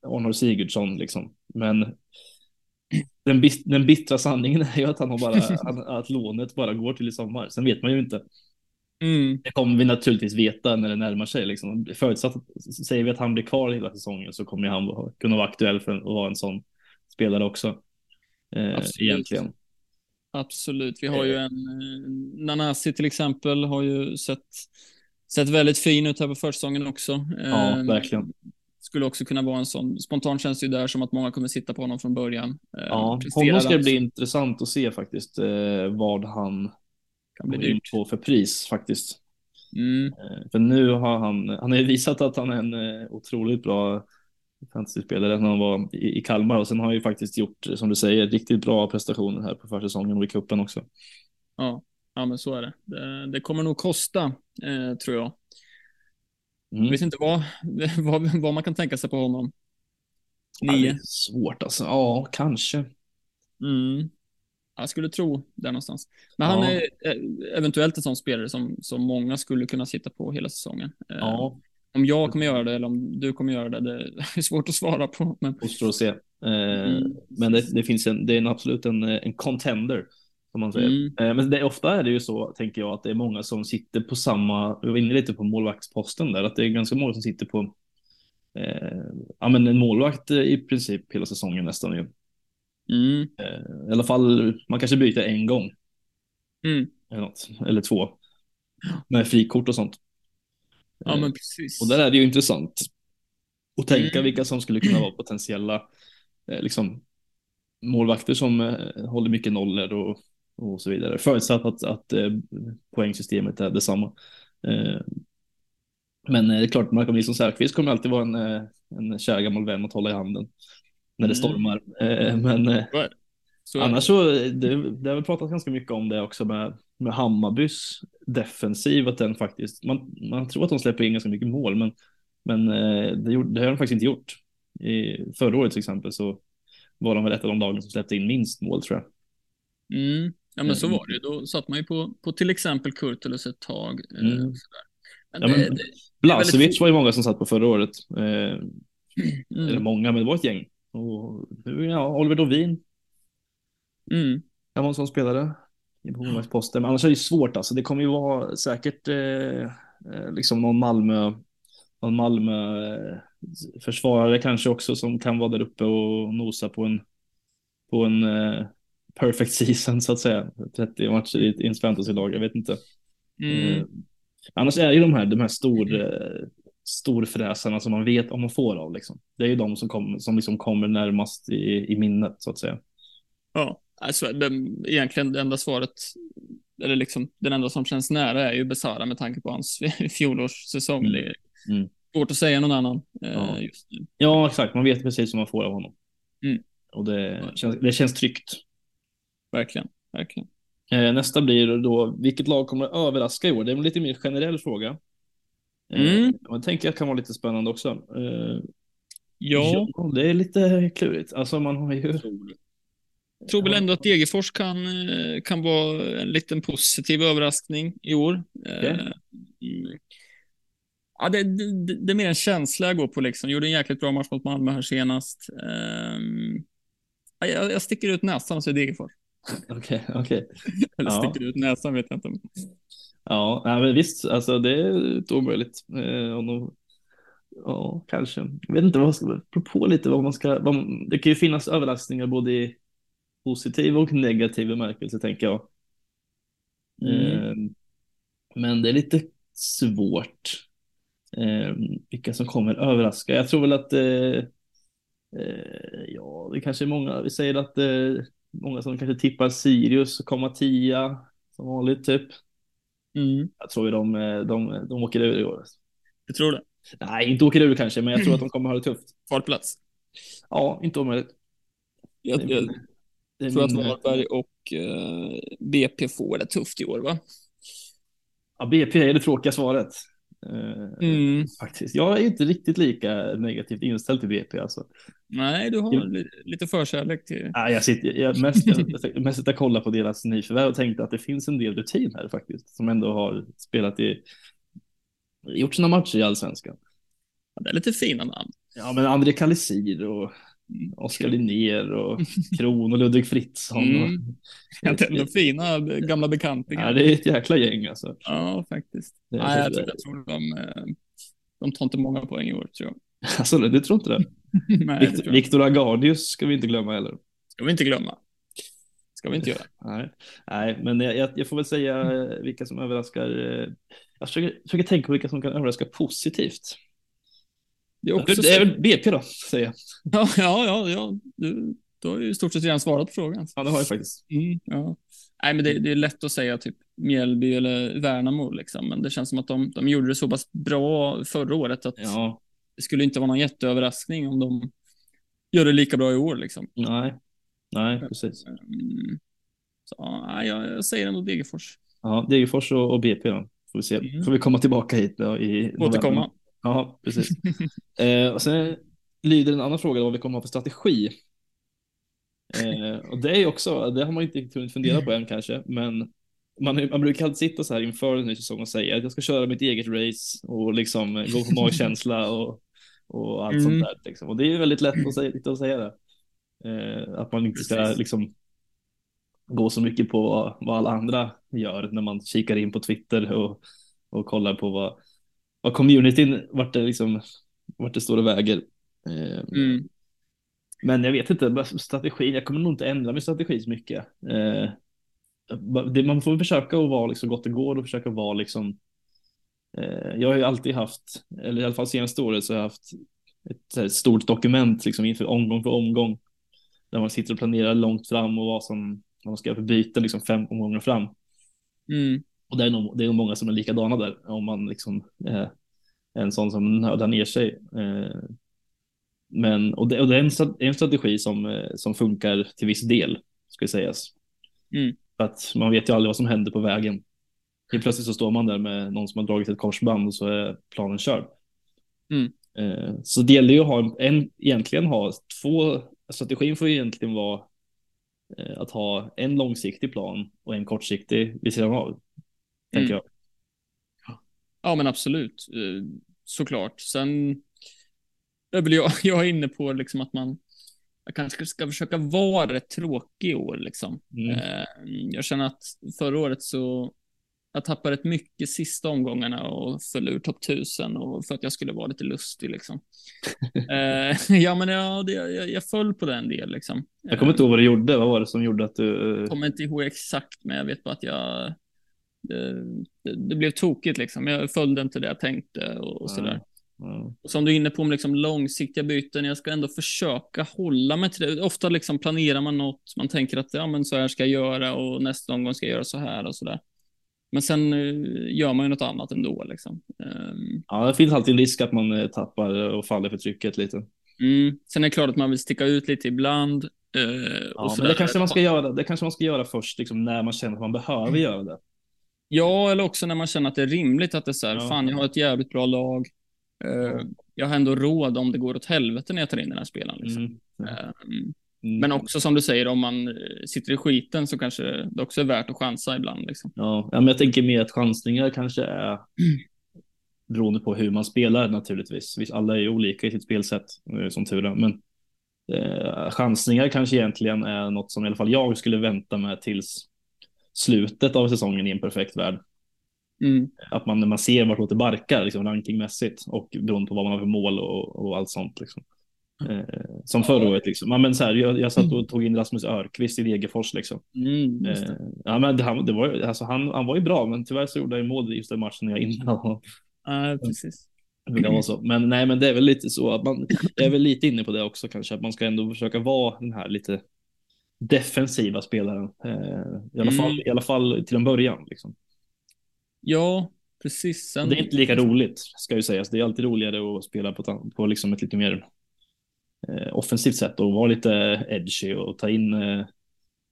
Arnold Sigurdsson liksom. Men den, bit den bittra sanningen är ju att han har bara att lånet bara går till i sommar. Sen vet man ju inte. Mm. Det kommer vi naturligtvis veta när det närmar sig. Liksom. Förutsatt säger vi att han blir kvar hela säsongen så kommer han kunna vara aktuell för att vara en sån spelare också. Eh, Absolut. Egentligen. Absolut. Vi har ju en eh, Nanasi till exempel har ju sett, sett väldigt fin ut här på försäsongen också. Ja, eh, verkligen. Skulle också kunna vara en sån. Spontant känns det ju där som att många kommer sitta på honom från början. Eh, ja, honom ska det bli intressant att se faktiskt eh, vad han kan bli dyrt. på för pris faktiskt. Mm. Eh, för nu har han, han har ju visat att han är en otroligt bra fantasyspelare när han var i, i Kalmar och sen har han ju faktiskt gjort, som du säger, riktigt bra prestationer här på försäsongen och i cupen också. Ja, ja men så är det. Det, det kommer nog kosta, eh, tror jag. Mm. Jag vet inte vad, vad, vad man kan tänka sig på honom. Nio. Ja, svårt alltså. Ja, kanske. Mm. Jag skulle tro där någonstans. Men ja. han är eh, eventuellt en sån spelare som, som många skulle kunna sitta på hela säsongen. Eh, ja. Om jag kommer göra det eller om du kommer göra det, det är svårt att svara på. Men... Måste att se. Eh, mm. Men det, det, finns en, det är en absolut en, en contender. Som man säger. Mm. Men det, ofta är det ju så, tänker jag, att det är många som sitter på samma, vi var inne lite på målvaktsposten där, att det är ganska många som sitter på eh, ja, men en målvakt i princip hela säsongen nästan ju. Mm. Eh, I alla fall, man kanske byter en gång. Mm. Eller, något, eller två. Med frikort och sånt. Ja, men precis. Och där är det ju intressant att tänka mm. vilka som skulle kunna vara potentiella eh, liksom, målvakter som eh, håller mycket nollor och, och så vidare. Förutsatt att, att eh, poängsystemet är detsamma. Eh, men det är klart, Marco Nilsson Säfqvist kommer alltid vara en, en kär gammal vän att hålla i handen när det mm. stormar. Mm. Men eh, så annars så, det, det har vi pratat ganska mycket om det också med, med Hammarbys defensiv, att den faktiskt, man, man tror att de släpper in ganska mycket mål, men, men det, det har de faktiskt inte gjort. I förra året till exempel så var de väl ett av de lagen som släppte in minst mål tror jag. Mm. Ja men så var det ju. Då satt man ju på, på till exempel Kurtulus ett tag. Mm. Men ja, det, men, det, Blasevic väldigt... var ju många som satt på förra året. Eh, mm. Eller många, men det var ett gäng. Och ja, Oliver Dovin. Mm. Jag var en sån spelare i målvaktsposten. Men annars är det svårt alltså. Det kommer ju vara säkert eh, eh, liksom någon Malmö, någon Malmö eh, försvarare kanske också som kan vara där uppe och nosa på en, på en, eh, perfect season så att säga. 30 matcher i ett ens fantasylag, jag vet inte. Mm. Eh, annars är det ju de här, de här stor, eh, storfräsarna som man vet om man får av. Liksom. Det är ju de som, kom, som liksom kommer närmast i, i minnet så att säga. Ja, alltså, den, egentligen det enda svaret, eller liksom den enda som känns nära är ju Besara med tanke på hans fjolårssäsong. Mm. Det Mm. svårt att säga någon annan eh, Ja. Ja, exakt. Man vet precis vad man får av honom. Mm. Och det känns, det känns tryggt. Verkligen, verkligen. Eh, nästa blir då, vilket lag kommer att överraska i år? Det är en lite mer generell fråga. Eh, Mm. Jag tänker att det kan vara lite spännande också. Eh, Ja, ja, det är lite klurigt. Alltså man har ju... jag tror väl ändå att Degerfors kan, eh, kan vara en liten positiv överraskning i år. Eh, Okej. mm. Ja, det, det, det är mer en känsla jag går på liksom. Gjorde en jäkligt bra match mot Malmö här senast. Ehm, ja, jag, jag sticker ut näsan och säger Degerfors. Okej, okej. Eller Ja. sticker ut näsan vet jag inte. Ja, men visst, alltså det är inte omöjligt. Eh, de, ja, kanske. Jag vet inte vad ska på lite vad man ska. Vad, det kan ju finnas överraskningar både i positiv och negativ bemärkelse tänker jag. Mm. Eh, men det är lite svårt. Eh, vilka som kommer överraska. Jag tror väl att eh, eh, ja, det kanske är många. Vi säger att eh, många som kanske tippar Sirius och komma tia som vanligt typ. Mm. Jag tror ju de, eh, de, de åker ur i år. Jag tror det. Nej, inte åker ur kanske, men jag tror att de kommer ha det tufft. Kvalplats. Ja, inte omöjligt. Jag, är jag min- tror att eh, Varberg och eh, BP får det tufft i år, va? Ja, BP är det tråkiga svaret. Eh, Mm. Faktiskt. Jag är inte riktigt lika negativt inställd till BP alltså. Nej, du har li- lite förkärlek till... Nej, jag sitter, jag mest, jag mest sitter och kollar på deras nyförvärv och tänkte att det finns en del rutin här faktiskt. Som ändå har spelat i, gjort sina matcher i allsvenskan. Det är lite fina namn. Ja, men André Kalisir och. Oskar Linnér och Kron och Ludvig Fritzson. Mm. Och, ändå fina gamla bekantingar. ja, det är ett jäkla gäng alltså. Ja, faktiskt. Det är Nej, jag tror, jag tror de, eh, de tar inte många poäng i år, tror jag. Alltså, du tror inte det? Nej, Victor, tror. Victor Agardius ska vi inte glömma heller. ska vi inte glömma. Ska vi inte göra. Nej, Nej men jag, jag, jag får väl säga eh, vilka som överraskar. eh, Jag försöker, försöker tänka på vilka som kan överraska positivt. Det är också Det är väl BP då, säger jag. Ja, ja, ja. ja. Du, du har ju i stort sett redan svarat på frågan. Ja, det har jag faktiskt. Mm, ja. Nej, men det, det är lätt att säga typ Mjällby eller Värnamo, liksom. men det känns som att de, de gjorde det så pass bra förra året att Ja, det skulle inte vara någon jätteöverraskning om de gör det lika bra i år. Liksom. nej, nej, precis. Mm. Så, ja, jag, jag säger ändå Degerfors. Ja, Degerfors och, och BP då. Får vi se. Mm. Får vi komma tillbaka hit då i. Återkomma. Ja, precis. eh, och sen lyder en annan fråga vad vi kommer ha för strategi. Eh, och det är också, det har man inte riktigt hunnit fundera på än kanske, men man, man brukar alltid sitta så här inför en ny säsong och säga att jag ska köra mitt eget race och liksom gå på magkänsla och, och allt Mm. sånt där. Liksom. Och det är ju väldigt lätt att säga, att säga det. Eh, att man inte ska Precis. liksom gå så mycket på vad, vad alla andra gör när man kikar in på Twitter och, och kollar på vad, vad communityn, vart det liksom, vart det står och väger. Eh, Mm. Men jag vet inte, strategin, jag kommer nog inte ändra min strategi så mycket. Eh, man får försöka att vara liksom gott det går och försöka vara liksom. Eh, jag har ju alltid haft, eller i alla fall senaste året så har jag haft ett stort dokument liksom inför omgång för omgång. Där man sitter och planerar långt fram och vad som vad man ska göra för byten liksom fem omgångar fram. Mm. Och det är nog, det är nog många som är likadana där om man liksom eh, är en sån som nördar ner sig. Eh, men, och det, och det är en, en strategi som, eh, som funkar till viss del, ska sägas. Mm. För att man vet ju aldrig vad som händer på vägen. Helt plötsligt så står man där med någon som har dragit ett korsband och så är planen körd. Mm. Eh, så det gäller ju att ha en, en, egentligen ha två, strategin får ju egentligen vara att ha en långsiktig plan och en kortsiktig vid sidan av. Tänker Mm. jag. Ja, men absolut. Eh, Såklart. Sen är väl jag, jag är inne på liksom att man jag kanske ska försöka vara rätt tråkig i år. Liksom. Mm. Eh, Jag känner att förra året så jag tappade rätt mycket sista omgångarna och föll ur topp 1000 och för att jag skulle vara lite lustig liksom. eh, ja, men ja, det, jag, jag föll på den del liksom. Jag kommer inte ihåg vad du gjorde. Vad var det som gjorde att du? Jag kommer inte ihåg exakt, men jag vet bara att jag. Det, blev tokigt liksom. Jag följde inte det jag tänkte och, och sådär. Mm. Och som du är inne på med liksom långsiktiga byten, jag ska ändå försöka hålla mig till det. Ofta liksom planerar man något, man tänker att ja, men så här ska jag göra och nästa omgång ska jag göra så här och så där. Men sen uh, gör man ju något annat ändå. Liksom. Um, ja, det finns alltid risk att man uh, tappar och faller för trycket lite. Mm. Sen är det klart att man vill sticka ut lite ibland. Uh, ja, men det kanske man ska göra. Det kanske man ska göra först, liksom, när man känner att man behöver mm. göra det. Ja, eller också när man känner att det är rimligt att det är så här, ja. fan, jag har ett jävligt bra lag. Uh, jag har ändå råd om det går åt helvete när jag tar in den här spelaren. Liksom. Mm. Um, Mm. Men också som du säger, om man eh, sitter i skiten så kanske det också är värt att chansa ibland. Liksom. Ja, men jag tänker mer att chansningar kanske är beroende på hur man spelar naturligtvis. Visst, alla är ju olika i sitt spelsätt eh, som tur är, men eh, chansningar kanske egentligen är något som i alla fall jag skulle vänta med tills slutet av säsongen i en perfekt värld. Mm. Att man när man ser vartåt det barkar liksom rankingmässigt och beroende på vad man har för mål och, och allt sånt. Liksom. Eh, som förra året liksom. men så här, jag, jag satt och tog in Rasmus Örqvist i Degerfors liksom. Mm, eh, ja, men det, han, det var, alltså, han, han var ju bra, men tyvärr så gjorde jag mål just den matchen jag innan. Ja, precis. Så. Men nej, men det är väl lite så att man är väl lite inne på det också kanske, att man ska ändå försöka vara den här lite defensiva spelaren. Eh, i, alla fall, mm. I alla fall till en början. Liksom. Ja, precis. Sen... Det är inte lika roligt ska ju sägas. Det är alltid roligare att spela på, på liksom ett lite mer eh, offensivt sätt och vara lite edgy och ta in eh,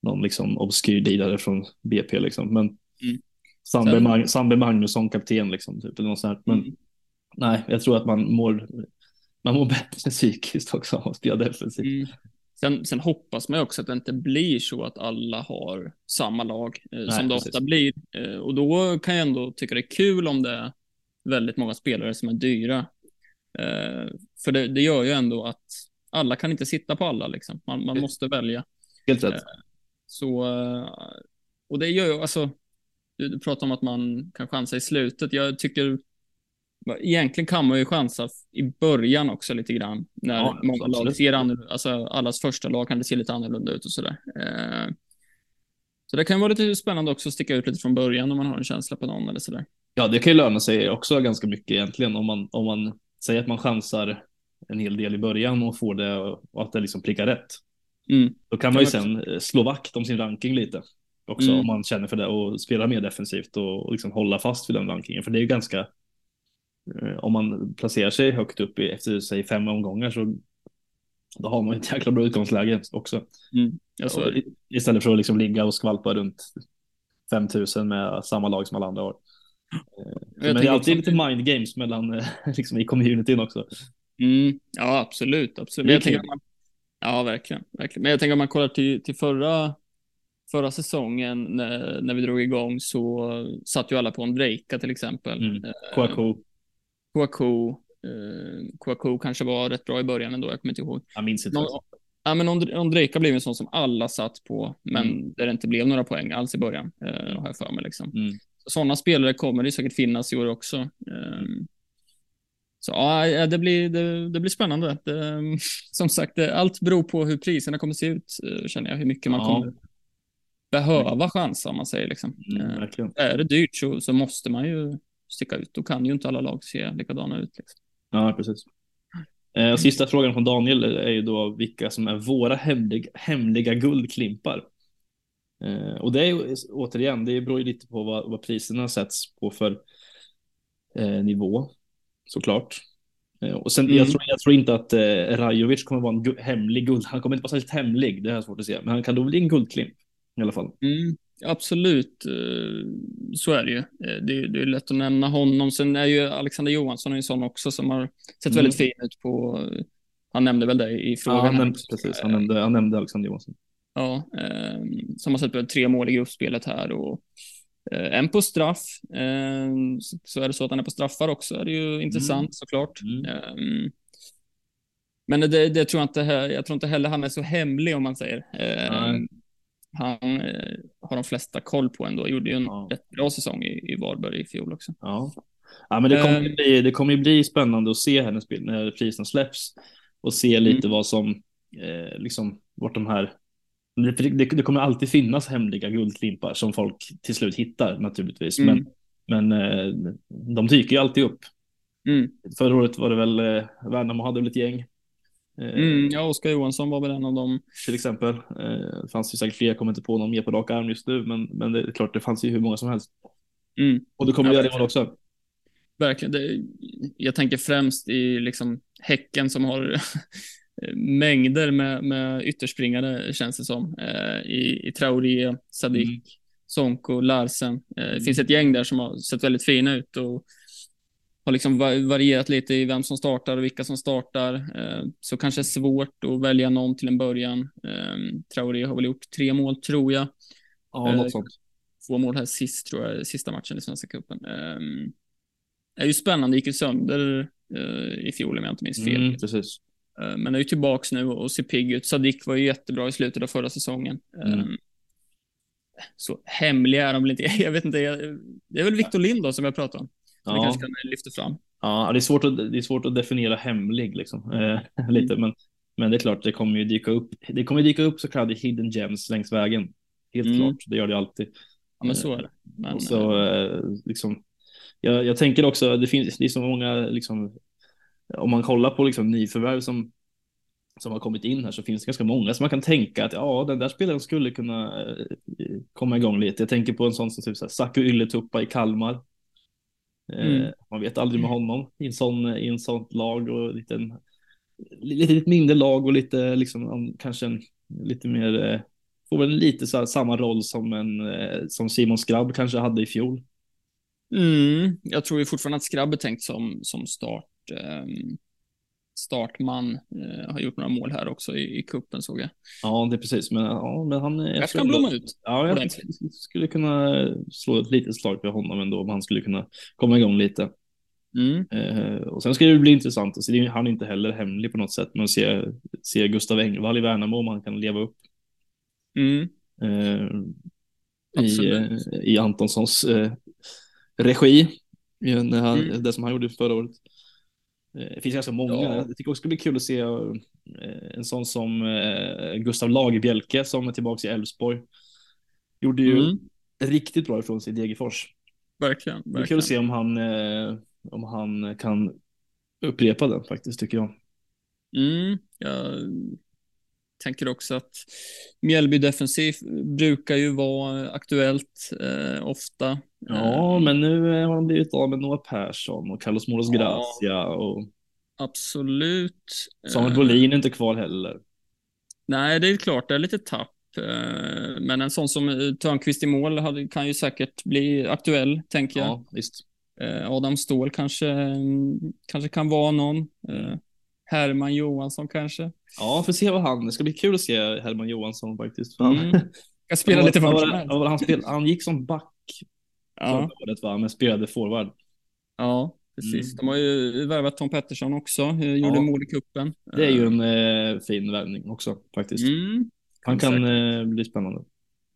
någon liksom obskyr didare från BP liksom. Men mm. Sandberg, Mag Sandberg Magnusson kapten liksom, typ, eller något sånt. Men mm. nej, jag tror att man mår, man mår bättre psykiskt också av att spela defensivt. Mm. Sen, sen, hoppas man också att det inte blir så att alla har samma lag eh, Nej, som det precis. ofta blir. Eh, och då kan jag ändå tycka det är kul om det är väldigt många spelare som är dyra. Eh, för det, det, gör ju ändå att alla kan inte sitta på alla liksom. Man, man måste välja. Helt rätt. Eh, så, eh, och det gör ju, alltså, du, du pratar om att man kan chansa i slutet. Jag tycker, egentligen kan man ju chansa i början också lite grann. När ja, många lag ser annorlunda, alltså allas första lag kan det se lite annorlunda ut och sådär. Eh, så det kan vara lite spännande också att sticka ut lite från början om man har en känsla på någon eller sådär. Ja, det kan ju löna sig också ganska mycket egentligen om man, om man säger att man chansar en hel del i början och får det och att det liksom prickar rätt. Mm. Då kan man ju sen slå vakt om sin ranking lite också mm. om man känner för det och spela mer defensivt och, och liksom hålla fast vid den rankingen. För det är ju ganska, om man placerar sig högt upp i, efter säg fem omgångar så då har man ett jäkla bra utgångsläge också. Mm. Istället för att liksom ligga och skvalpa runt 5000 med samma lag som alla andra har. Eh, men det är alltid lite mind games mellan eh, liksom i communityn också. Mm, ja, absolut. absolut. Jag tänker man, ja, verkligen, verkligen. Men jag tänker om man kollar till, till förra, förra säsongen när, när vi drog igång så satt ju alla på en Drejka till exempel. Mm. Eh, Kouakou. Eh, Kouakou kanske var rätt bra i början ändå, jag kommer inte ihåg. Jag minns inte. Någon, ja, men Ondrejka blev en sån som alla satt på, men mm. där det inte blev några poäng alls i början, eh, har jag för mig. Liksom. Mm. Sådana spelare kommer det säkert finnas i år också. Eh, så ja, det blir, det, det blir spännande. Det, som sagt, det, allt beror på hur priserna kommer se ut, eh, känner jag. Hur mycket man ja. kommer behöva chansa, om man säger. Liksom. Mm, eh, är det dyrt så, så måste man ju sticka ut. Då kan ju inte alla lag se likadana ut. Liksom. Ja, precis. Eh, sista frågan från Daniel är ju då vilka som är våra hemliga, hemliga guldklimpar. Eh, och det är ju återigen, det beror ju lite på vad, vad priserna sätts på för eh, nivå såklart. Eh, och sen, mm. jag, tror, jag tror inte att eh, Rajovic kommer vara en hemlig guld. Han kommer inte vara särskilt hemlig, det jag svårt att se. Men han kan då bli en guldklimp i alla fall. Mm. Absolut, eh, så är det ju. Eh, det, det, är lätt att nämna honom. Sen är ju Alexander Johansson en sån också som har sett mm. väldigt fin ut på, han nämnde väl det i frågan. Ja, han nämnde, precis, han nämnde, han nämnde Alexander Johansson. Ja, eh, som har sett tre mål i gruppspelet här och en på straff. Så är det så att han är på straffar också är det ju intressant mm. såklart. Mm. Men det, det, tror jag inte, jag tror inte heller han är så hemlig om man säger. Mm. Han eh, har de flesta koll på ändå. Gjorde ju en Ja. rätt bra säsong i, i Varberg i fjol också. Ja, ja men det kommer, ju Eh. bli, det kommer ju bli spännande att se hennes spel när priserna släpps och se lite Mm. vad som, eh, liksom, vart de här det, det, det kommer alltid finnas hemliga guldklimpar som folk till slut hittar naturligtvis, Mm. men, men eh, de dyker ju alltid upp. Mm. Förra året var det väl eh, Värnamo hade väl ett gäng. Eh, Mm, ja, Oskar Johansson var väl en av dem. Till exempel. Eh, det fanns ju säkert fler, jag kommer inte på någon mer på rak arm just nu, men, men det är klart, det fanns ju hur många som helst. Mm. Och det kommer Ja, göra det också. Verkligen. Det, jag tänker främst i liksom Häcken som har mängder med, med ytterspringare känns det som. Eh, I, i Traoré, Sadik, Mm. Sonko, Larsen. Eh, det Mm. finns ett gäng där som har sett väldigt fina ut och har liksom va- varierat lite i vem som startar och vilka som startar. Eh, så kanske svårt att välja någon till en början. Eh, Traoré har väl gjort tre mål tror jag. Ja, Eh, något sånt. Två mål här sist tror jag, sista matchen i Svenska cupen. Eh, är ju spännande, gick ju sönder eh, i fjol om jag inte minns fel. Mm, precis. Eh, Men är ju tillbaks nu och ser pigg ut. Sadik var ju jättebra i slutet av förra säsongen. Mm. Eh, Så hemliga är de väl inte. Jag vet inte. Det är väl Victor Lind då som jag pratar om. Som vi Ja. kanske kan lyfta fram. Ja, det är svårt att, det är svårt att definiera hemlig liksom. Eh, lite, men, men det är klart, det kommer ju dyka upp. Det kommer dyka upp så kallade hidden gems längs vägen. Helt Mm. klart, det gör det alltid. Ja, men så är det. Men, och så eh, liksom, jag, jag tänker också, det finns, det är så många liksom, om man kollar på liksom nyförvärv som som har kommit in här så finns det ganska många som man kan tänka att ja, den där spelaren skulle kunna eh, komma igång lite. Jag tänker på en sån som typ så här, Saku Ylätuppa i Kalmar. Eh, Mm. Man vet aldrig med honom i en sån, i en sånt lag och lite, lite, lite mindre lag och lite liksom om- kanske en, lite mer eh, får väl lite så här, samma roll som en eh, som Simon Skrabb kanske hade i fjol. mm, jag tror ju fortfarande att Skrabb är tänkt som, som start, ehm, startman. Eh, har gjort några mål här också i, i kuppen såg jag. Ja, det är precis. Men, ja, men han är. Jag ska blomma ut. Ja, jag ordentligt. skulle kunna slå ett litet slag för honom ändå om han skulle kunna komma igång lite. Mm. Eh, och sen ska det bli intressant att se, han är inte heller hemlig på något sätt, men att se, se Gustav Engvall i Värnamo om han kan leva upp Mm. eh, i, eh, i Antonssons eh, regi, när han, Mm. det som han gjorde förra året. Eh, Det finns ganska många. Ja. Jag tycker också det ska bli kul att se eh, en sån som eh, Gustav Lagerbjälke som är tillbaka i Elfsborg. Gjorde ju Mm. riktigt bra ifrån sig i Degerfors. Verkligen. Det är kul att se om han, om han kan upprepa den faktiskt, tycker jag. Mm, jag tänker också att Mjällby defensiv brukar ju vara aktuellt eh, ofta. Ja, Eh, men nu eh, har han blivit av med Noah Persson och Carlos Moros Ja. Gracia och Absolut. Samuel Eh, Bolin är inte kvar heller. Nej, det är klart, det är lite tapp. Men en sån som Törnqvist i mål kan ju säkert bli aktuell, tänker jag. Ja, visst. Adam Ståhl kanske, mm, kanske kan vara någon. Herman Johansson kanske. Ja, får se vad han, det ska bli kul att se Herman Johansson faktiskt. Han, Mm. Ska spela lite vad som helst. han, spel, han gick som back Ja. året va, men spelade forward. Ja, precis. Mm. De har ju värvat Tom Pettersson också. eh, Gjorde Ja. mål i cupen. Det är ju en eh, fin värvning också faktiskt. Mm. Han kan eh, bli spännande.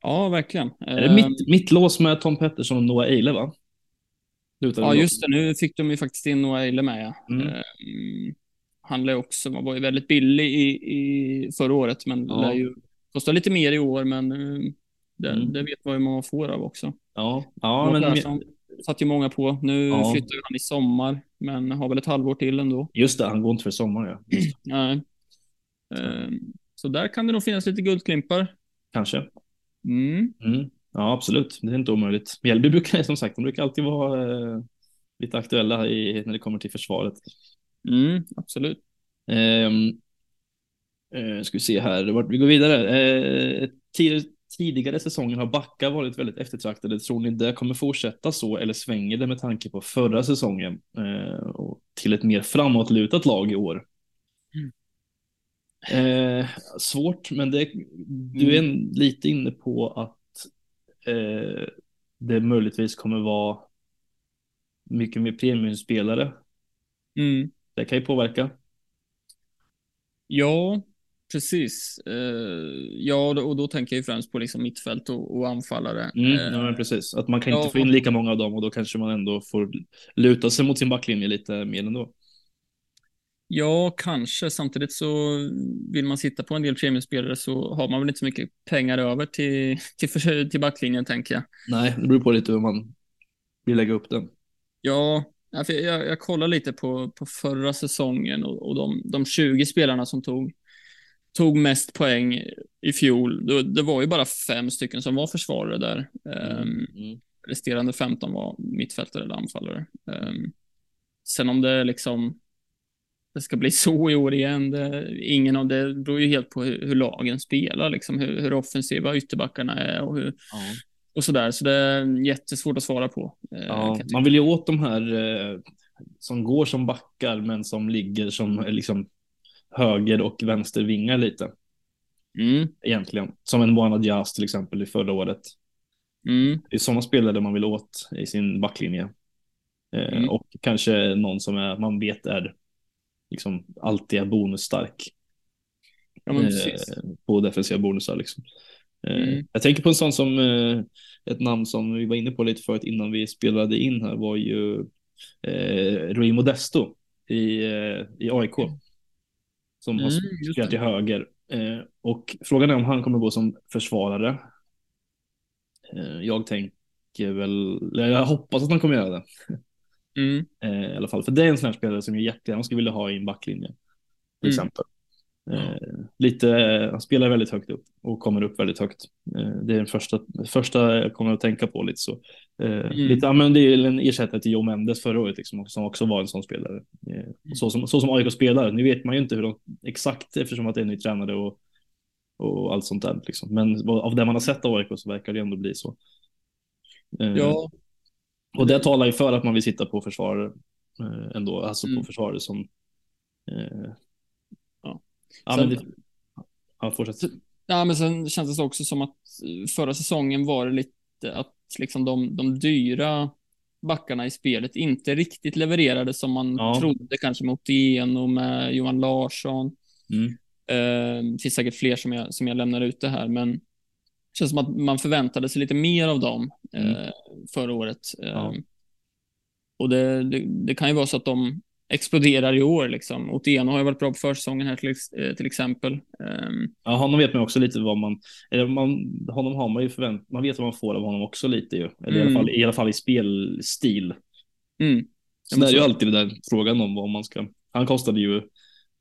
Ja, verkligen. Är det mitt, mitt lås med Tom Pettersson och Noah Eile va? Lutar Ja, just det. Nu fick de ju faktiskt in Noah Eile med. Ja. Mm. Han lär också, man var ju väldigt billig i, i förra året, men Ja. lär ju kosta lite mer i år, men ehm, det, Mm. det vet man ju man får av också. Ja, ja men Persson satt ju många på. Nu Ja. flyttar han i sommar, men har väl ett halvår till ändå. just det, han går inte för sommar ja. Nej. Ehm, så där kan det nog finnas lite guldklimpar. Kanske. Mm. Mm. Ja, absolut. Det är inte omöjligt. Mjällby brukar, som sagt, de brukar alltid vara eh, lite aktuella i, när det kommer till försvaret. Mm, absolut. Ehm, eh, ska vi se här, vart vi går vidare. Eh, tid, tidigare säsonger har backar varit väldigt eftertraktade. Tror ni det kommer fortsätta så eller svänger det med tanke på förra säsongen eh, och till ett mer framåtlutat lag i år? Eh, svårt, men det, du är en, lite inne på att eh, det möjligtvis kommer vara mycket mer premiumspelare. Mm. Det kan ju påverka. Ja, precis. Uh, ja, och då, tänker jag ju främst på liksom mittfält och, och anfallare. Mm, ja, men precis. Att man kan inte få in lika många av dem och då kanske man ändå får luta sig mot sin backlinje lite mer ändå. Ja, kanske. Samtidigt så vill man sitta på en del premiumspelare så har man väl inte så mycket pengar över till, till, till backlinjen, tänker jag. Nej, det beror på lite hur man vill lägga upp den. Ja, jag, jag, jag kollar lite på, på förra säsongen och, och de, de 20 spelarna som tog, tog mest poäng i fjol. Det, det var ju bara fem stycken som var försvarare där. Mm. Um. Resterande 15 var mittfältare eller anfallare. Um, sen om det liksom det ska bli så i år igen. Det, ingen av det beror ju helt på hur, hur lagen spelar, liksom, hur, hur offensiva ytterbackarna är och, hur, ja. Och så där. Så det är jättesvårt att svara på. Eh, ja, man vill ju åt de här eh, som går som backar, men som ligger som eh, liksom höger och vänstervingar lite. Mm. Egentligen, som en Buana Diaz till exempel i förra året. Mm. Det är sådana spelare man vill åt i sin backlinje. Eh, mm. Och kanske någon som är, man vet är liksom alltid är bonusstark. Ja, eh, på defensiva bonusar liksom. Eh, mm. Jag tänker på en sån som eh, ett namn som vi var inne på lite förut innan vi spelade in här var ju eh, Rui Modesto i, eh, i AIK. Som mm, har spelat till höger. Eh, och frågan är om han kommer gå som försvarare. Eh, jag tänker väl, jag hoppas att han kommer göra det. Mm. Eh, I alla fall, för det är en sån här spelare som jag jättegärna skulle vilja ha i en backlinje. Till mm. exempel. Eh, lite, han spelar väldigt högt upp och kommer upp väldigt högt. Eh, det är den första, första jag kommer att tänka på lite så. Eh, mm. lite, ja, men det är en ersättare till Joe Mendes förra året liksom, som också var en sån spelare. Eh, så, som, så som AIK spelar, nu vet man ju inte hur de exakt eftersom att det är en ny tränare och, och allt sånt där. Liksom. Men av det man har sett av AIK så verkar det ändå bli så. Ja, och det talar ju för att man vill sitta på försvar eh, ändå, alltså mm. på försvarare som... Eh, ja, men det, ja, fortsätt. Ja, men sen känns det också som att förra säsongen var det lite att liksom de, de dyra backarna i spelet inte riktigt levererade som man ja. trodde, kanske mot en och med Johan Larsson. Mm. Eh, det finns säkert fler som jag, som jag lämnar ute här, men det känns som att man förväntade sig lite mer av dem mm. eh, förra året. Ja. Eh, och det, det, det, kan ju vara så att de exploderar i år. Liksom. Otieno har ju varit bra på försäsongen här till, eh, till exempel. Um, ja, honom vet man också lite vad man, eller man, honom har man ju förvänt, man vet vad man får av honom också lite ju. Eller mm. i, alla mm. fall, i alla fall i spelstil. Mm. Så det är ju alltid den där frågan om vad man ska, han kostade ju,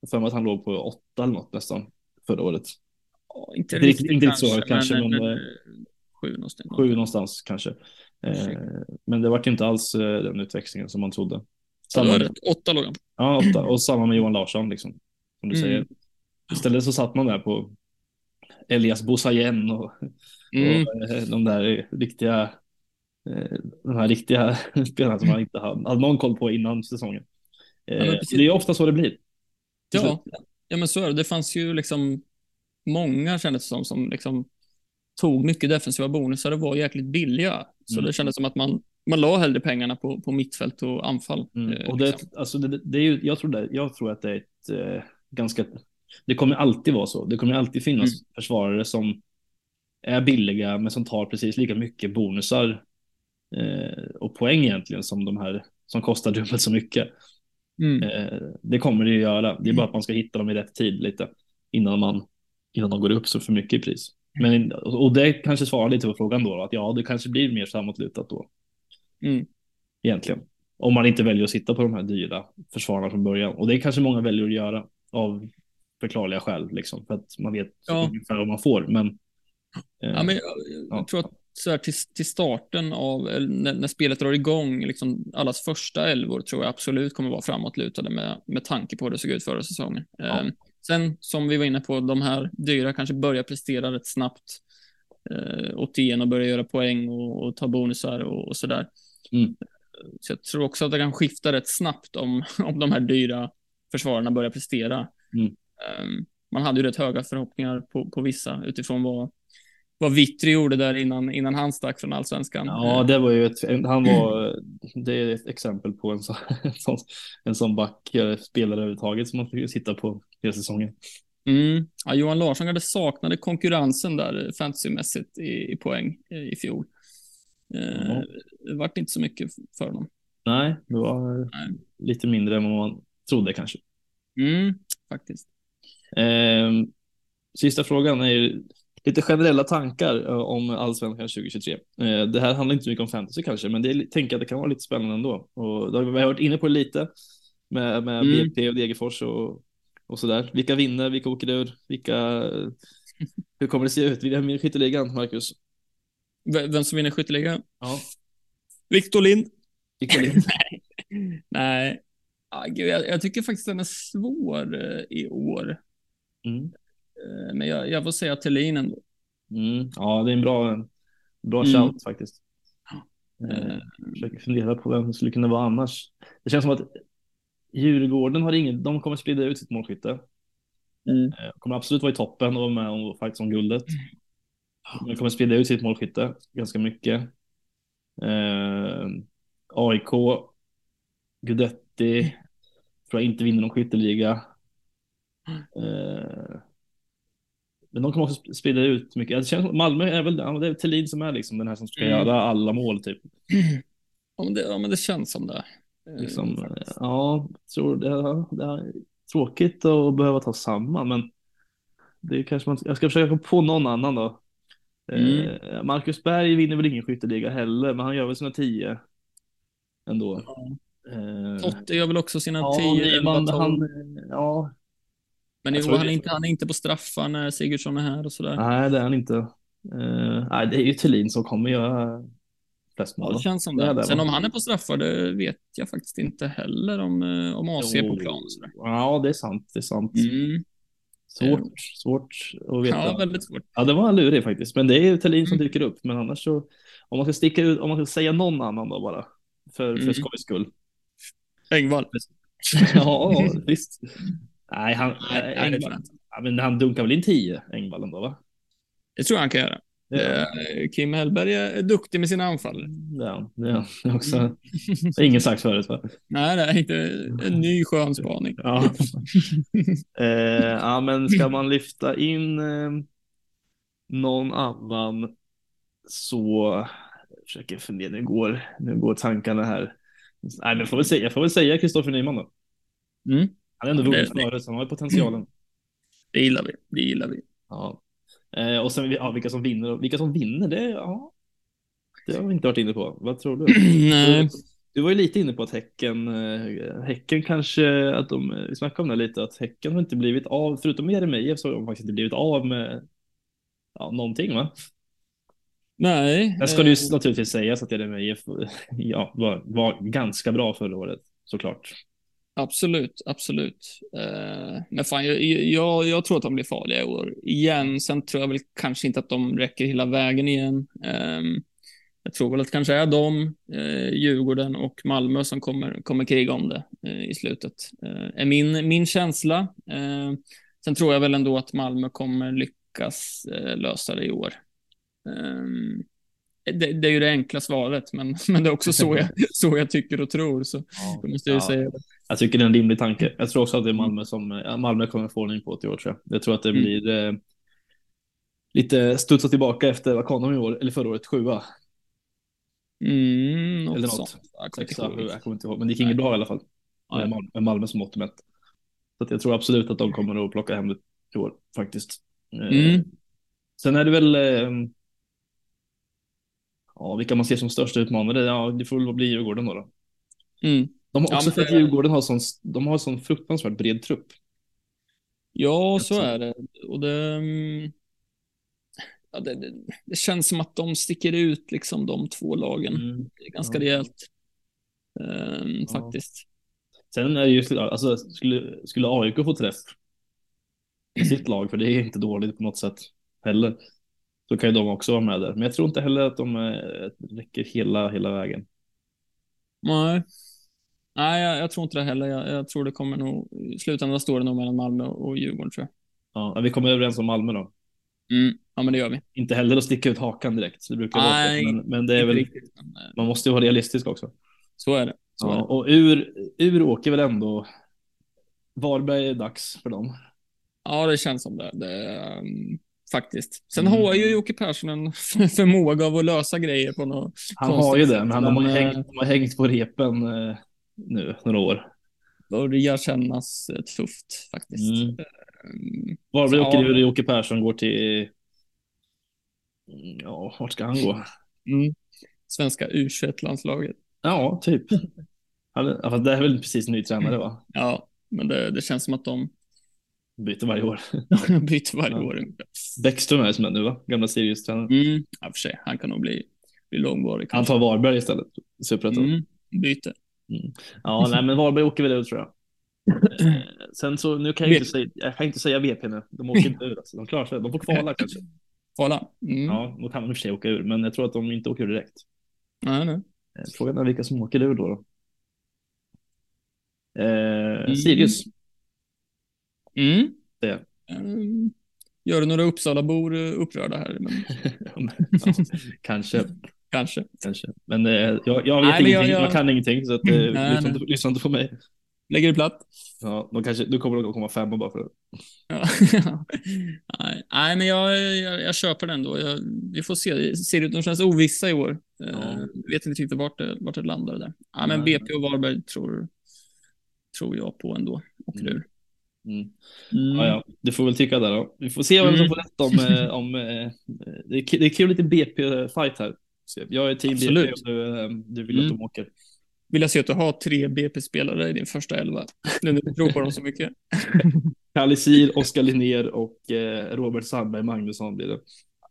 för mig att han låg på åtta eller något nästan förra året inte riktigt, inte kanske, så kanske, men, men, men eh, sju någonstans. Sju någonstans kanske. Eh, men det var inte alls eh, den utväxlingen som man trodde. Samma, rätt. Åtta låg han. Ja, åtta. Och samma med Johan Larsson, liksom. Som du mm. säger. Istället så satt man där på Elias Bosayen och, mm. och eh, de där riktiga de här riktiga spelarna som man inte hade, någon koll på innan säsongen. Ja, det är ofta så det blir. Ja, ja men så är det. Det fanns ju liksom många kändes som, som liksom tog mycket defensiva bonusar och var jäkligt billiga. Så mm. det kändes som att man, man la hellre pengarna på, på mittfält och anfall. Mm. Eh, och det, liksom. alltså det, det, är ju, jag, tror det, jag tror att det är ett eh, ganska, det kommer alltid vara så. Det kommer alltid finnas mm. försvarare som är billiga men som tar precis lika mycket bonusar eh, och poäng egentligen som de här som kostar dubbelt så mycket. Mm. Eh, det kommer det ju göra. Det är bara att man ska hitta dem i rätt tid lite innan man innan de går upp så för mycket i pris. Men, och det kanske svarar lite på frågan då, att ja, det kanske blir mer framåtlutat då. Mm. Egentligen. Om man inte väljer att sitta på de här dyra försvararna från början. Och det kanske många väljer att göra av förklarliga skäl, liksom, för att man vet ja. ungefär vad man får. Men, eh, ja, men jag, jag ja. tror att så här, till, till starten av, när, när, spelet drar igång, liksom allas första elvor tror jag absolut kommer vara framåtlutade med, med tanke på hur det såg ut förra säsongen. Ja. Um, Sen som vi var inne på, de här dyra kanske börjar prestera rätt snabbt eh, åt igen och börja göra poäng och, och ta bonusar och, och sådär. Mm. Så jag tror också att det kan skifta rätt snabbt om, om de här dyra försvararna börjar prestera. Mm. Um, man hade ju rätt höga förhoppningar på, på vissa utifrån vad, vad Vittry gjorde där innan, innan han stack från allsvenskan. Ja, det var ju ett, han var, det är ett exempel på en sån, en sån, en sån back, spelare överhuvudtaget som man fick sitta på hela säsongen. Mm. Ja, Johan Larsson hade saknade konkurrensen där fantasymässigt i, i poäng i, i fjol. Eh. Det vart inte så mycket för honom. Nej, det var Nej. lite mindre än vad man trodde kanske. Mm, faktiskt. Ehm, sista frågan är ju lite generella tankar eh, om allsvenskan 2023. Eh, det här handlar inte så mycket om fantasy kanske, men det tänker att det kan vara lite spännande ändå. Och då har vi varit inne på det lite med, med Mm. BP och Degerfors och, och sådär. Vilka vinner, vilka åker ur, vilka, hur kommer det se ut? Vem vinner skytteligan, Marcus? Vem som vinner skytteligan? Ja, Victor Lind. vilka vinner? Nej, ah, gud, jag, jag tycker faktiskt den är svår eh, i år. Mm. Eh, men jag, jag får säga Thelin ändå. Mm. Ja, det är en bra, bra Mm. shout faktiskt. Eh, Eh, försöker fundera på vem det skulle kunna vara annars. Det känns som att Djurgården har ingen, de kommer sprida ut sitt målskytte. Mm. Eh, Kommer absolut vara i toppen och vara med om faktiskt om guldet. De kommer sprida ut sitt målskytte ganska mycket. Eh, AIK, Gudetti, tror jag inte vinner någon skytteliga. Eh, men de kommer också sp- sprida ut mycket. Det känns, Malmö är väl det är Thelin som är liksom den här som ska Mm. göra alla mål typ. Ja, men det, ja, men det känns som det. Eh, Liksom, faktiskt. ja, tror det, det är tråkigt att behöva ta samman, men det kanske man, jag ska försöka få på någon annan då. Mm. Eh, Marcus Berg vinner väl ingen skytteliga heller, men han gör väl sina tio ändå. Ja. Eh, Totte gör väl också sina ja, 10, 11, Nyman, 12. han, ja, Men jag jo, tror han, är det- inte, han är inte på straffar när Sigurdsson är här och sådär. nej det är han inte. Eh, nej, det är ju Thelin som kommer göra flest Ja, mål. det va? känns som Det det. det, Sen om han är på straffar, det vet jag faktiskt inte heller om, om AC är på plan och sådär. Ja, det är sant. Det är sant. Mm. Svårt, svårt att veta. Ja, väldigt svårt. Ja, det var en lurig faktiskt. Men det är ju Thelin som Mm. dyker upp. Men annars så, om man ska sticka ut, om man ska säga någon annan då bara. För, för Mm. skojs skull. Engvall. ja, visst. Nej, han, Nej, Engvall, ja, men han dunkar väl in 10, Engvall ändå va? Det tror jag han kan göra. Det, Eh, Kim Hellberg är duktig med sina anfall. ja, ja, är också, Mm. är ingen sagt förut va? Nej, det är inte en ny skön spaning. Ja. eh, ja, men ska man lyfta in eh, någon annan så jag försöker fundera, nu går, nu går tankarna här. Nej, men jag får väl säga, jag får väl säga Kristoffer Nyman då. Mm. Han har ändå vunnit förut, så han har potentialen. Det gillar vi. Det gillar vi. Ja. Eh, och sen ja, vilka som vinner, vilka som vinner, det, ja, det har vi inte varit inne på. Vad tror du? Nej. Du var ju lite inne på att Häcken, eh, Häcken kanske, att de, vi snackade om det lite, att Häcken har inte blivit av, förutom Jeremejeff så har de faktiskt inte blivit av med ja, någonting va? Nej. Sen ska det ju eh, naturligtvis sägas att Jeremejeff ja, var, var ganska bra förra året, såklart. Absolut, absolut. Eh, men fan, jag, jag, jag tror att de blir farliga i år igen. Sen tror jag väl kanske inte att de räcker hela vägen igen. Ehm, jag tror väl att det kanske är de, eh, Djurgården och Malmö som kommer, kommer kriga om det eh, i slutet. Är min, min känsla. Eh, sen tror jag väl ändå att Malmö kommer lyckas lösa det i år. Ehm, det, det är ju det enkla svaret, men, men det är också så jag, så jag tycker och tror. Så då måste jag ju Ja. säga det. Jag tycker det är en rimlig tanke. Jag tror också att det är Malmö som Malmö kommer få ordning på det i år tror jag. Jag tror att det Mm. blir eh, lite studsa tillbaka efter vad kom de i år, eller förra året, sjua. Mm, något Eller något. sånt. Jag kommer inte Sexa, ihåg. jag kommer inte ihåg, men det gick inget bra i alla fall. Med Malmö, med Malmö som mått mätt. Så jag tror absolut att de kommer att plocka hem det i år faktiskt. Eh, Mm. Sen är det väl eh, ja, vilka man ser som största utmanare. Ja, det får väl bli Djurgården då. då. Mm. De har Ja, också men för att Djurgården har sån, de har sån fruktansvärt bred trupp. Ja, så är det. Och det, mm, ja, det, det, det känns som att de sticker ut, liksom de två lagen. Är ganska Mm. Ja. rejält. Ehm, Ja. Faktiskt. Sen är det ju, alltså skulle, skulle AIK få träff i sitt lag, för det är inte dåligt på något sätt heller, så kan ju de också vara med där. Men jag tror inte heller att de eh, räcker hela, hela vägen. Nej. Nej, jag, jag tror inte det heller. Jag, jag tror det kommer nog, i slutändan står det nog mellan Malmö och Djurgården tror jag. Ja, vi kommer överens om Malmö då. Mm. Ja, men det gör vi. Inte heller att sticka ut hakan direkt, det brukar Nej, men, men det är väl, riktigt, men, eh, man måste ju vara realistisk också. Så är det. Så är Ja, det. och ur, ur åker väl ändå Varberg är dags för dem. Ja, det känns som det. det um, faktiskt. Sen Mm. har ju Jocke Persson en förmåga av att lösa grejer på något Han konstigt har ju det, men de har, eh, hängt, de har hängt på repen eh, nu några år. börjar kännas eh, tufft faktiskt. Mm. Um, Varberg Ja. åker ur, Jocke Persson går till... Ja, vart ska han gå? mm. Svenska U21-landslaget. Ja, typ. Han- Ja, det är väl precis ny tränare va? Ja, men det, det känns som att de Byter varje år. byter varje Ja. år. Bäckström är som är nu va? Gamla Sirius-tränaren. Mm. Ja, för sig. Han kan nog bli, bli långvarig. Han kanske. tar Varberg istället. Superettan. Mm. Byte. Ja, nej, men Varberg åker väl ut tror jag. Eh, Sen så, nu kan jag inte säga, jag kan inte säga VP nu. De åker inte ur alltså. De klarar sig. De får kvala kanske. Kvala. Mm. Ja. Då kan de i och för sig åka ur, men jag tror att de inte åker ur direkt. Nej, nej. Eh, Frågan är vilka som åker ur då. då. Eh, Mm. Sirius. Mm. Det. Um, gör några Uppsalabor eh, upprörda här, men Ja, men, ja, kanske, kanske. kanske. Men eh, jag, jag vet Nej, men jag- ingenting, jag- jag kan ingenting, så att, eh, lyssna, inte, lyssna inte på mig. Lägger det platt. Ja, de kanske, du kommer att komma femma bara för det. Ja. nej, men jag, jag, jag köper den då. Jag, vi får se. Ser ut de känns ovissa i år. Ja. Eh, vet inte riktigt vart det, vart det landar där. Ja, men. BP och Varberg tror, tror jag på ändå. Och Mm. ur. Mm. Mm. Ja, ja, du får väl tycka där då. Vi får se vem som Mm. får rätt om... eh, om eh, det, är, ki- det är kul lite BP-fight här. Jag är team Absolut. BP och du, eh, du vill att Mm. de åker. Vill jag se att du har tre BP-spelare i din första elva. Nu när du tror på dem så mycket. Kalle Oskar Linnér och eh, Robert Sandberg Magnusson blir det.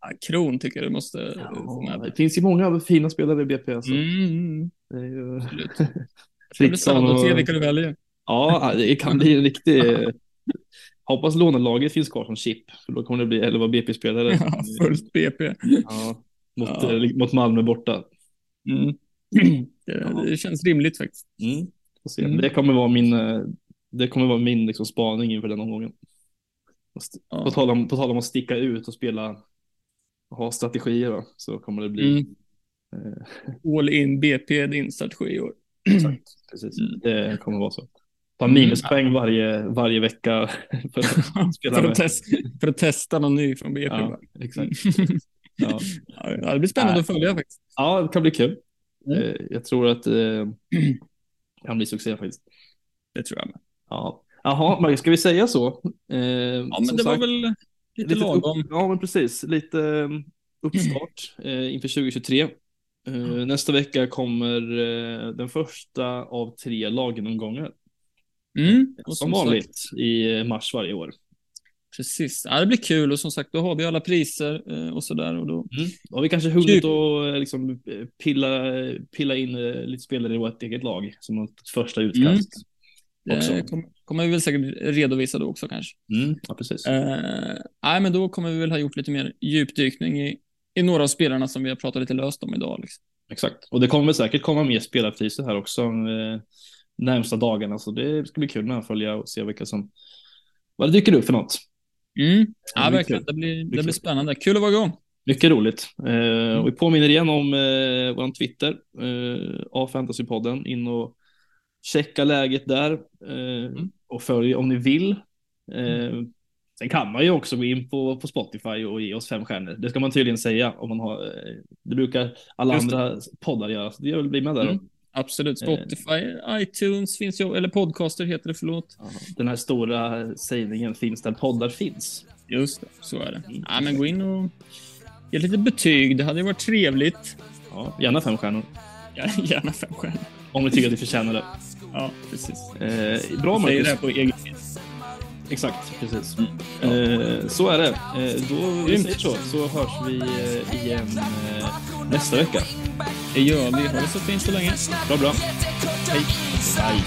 Ja, Kron tycker jag du måste eh, få Ja, med. det finns ju många fina spelare i BP. Alltså. Mm. Det är ju... Absolut. Det blir Fritzson spännande att se och... vilka du väljer. Ja, det kan bli en riktig... Hoppas lånelaget finns kvar som chip, för då kommer det bli 11 BP-spelare. Ja, fullt BP. Ja, mot, Ja. eh, mot Malmö borta. Mm. Det, det känns rimligt faktiskt. Mm. Mm. Det kommer vara min, eh, det kommer vara min liksom, spaning inför den omgången. Ja. På, tal om, på tal om att sticka ut och spela, ha strategier då, så kommer det bli. Mm. Eh, All in BP, din strategi i år. exakt, precis. Mm. Det kommer vara så. Ta Mm. minuspoäng varje, varje vecka. För att för, att test, för att testa någon ny från BP. Ja, exakt. Ja. Ja, det blir spännande att följa faktiskt. ja, det kan bli kul. Mm. Eh, Jag tror att det kan bli succé faktiskt. Det tror jag med. Ja. Jaha, ska vi säga så? Eh, Ja, men det var väl lite Lite lagom. Upp, ja, men precis. Lite um, uppstart eh, inför 2023. Eh, nästa vecka kommer eh, den första av tre laggenomgångar. Mm. Som sagt- vanligt i eh, mars varje år. Precis. Ja, det blir kul och som sagt, då har vi alla priser eh, och sådär. Och då... Mm. Då har vi kanske hunnit att eh, liksom, eh, pilla, pilla in lite spelare i vårt eget lag som ett första utkast. Också. Det kom, kommer vi väl säkert redovisa då också kanske. Mm. Ja, precis. Eh, nej, men då kommer vi väl ha gjort lite mer djupdykning i, i några av spelarna som vi har pratat lite löst om idag. Liksom. Exakt. Och det kommer säkert komma mer spelarpriser här också eh, närmsta dagarna. Så det ska bli kul att följa och se vilka som vad det dyker upp för något. Mm. Det Ja, verkligen. Det blir, det blir spännande. Kul att vara igång. Mycket roligt. Eh, och vi påminner igen om eh, vår Twitter, eh, A-fantasypodden. In och checka läget där eh, och följ om ni vill. Eh, sen kan man ju också gå in på, på Spotify och ge oss fem stjärnor. Det ska man tydligen säga om man har. Eh, det brukar alla Just det. andra poddar göra. Så det gör väl bli med där. Mm. Absolut. Eh. Spotify, iTunes finns ju, eller podcaster heter det, förlåt. Den här stora sägningen finns där poddar finns. Just det, så är det. Mm. Ja, men gå in och ge lite betyg. Det hade ju varit trevligt. Ja, gärna fem stjärnor. Ja, gärna fem stjärnor. Om ni tycker att ni förtjänar det. Ja, precis. Eh, bra Marcus. det här på egen. Exakt, precis. Mm. Eh, så är det. Eh, då Grymt. så, så hörs vi eh, igen nästa vecka. Det gör vi. Ha det så fint så länge. Bra, bra. Hej.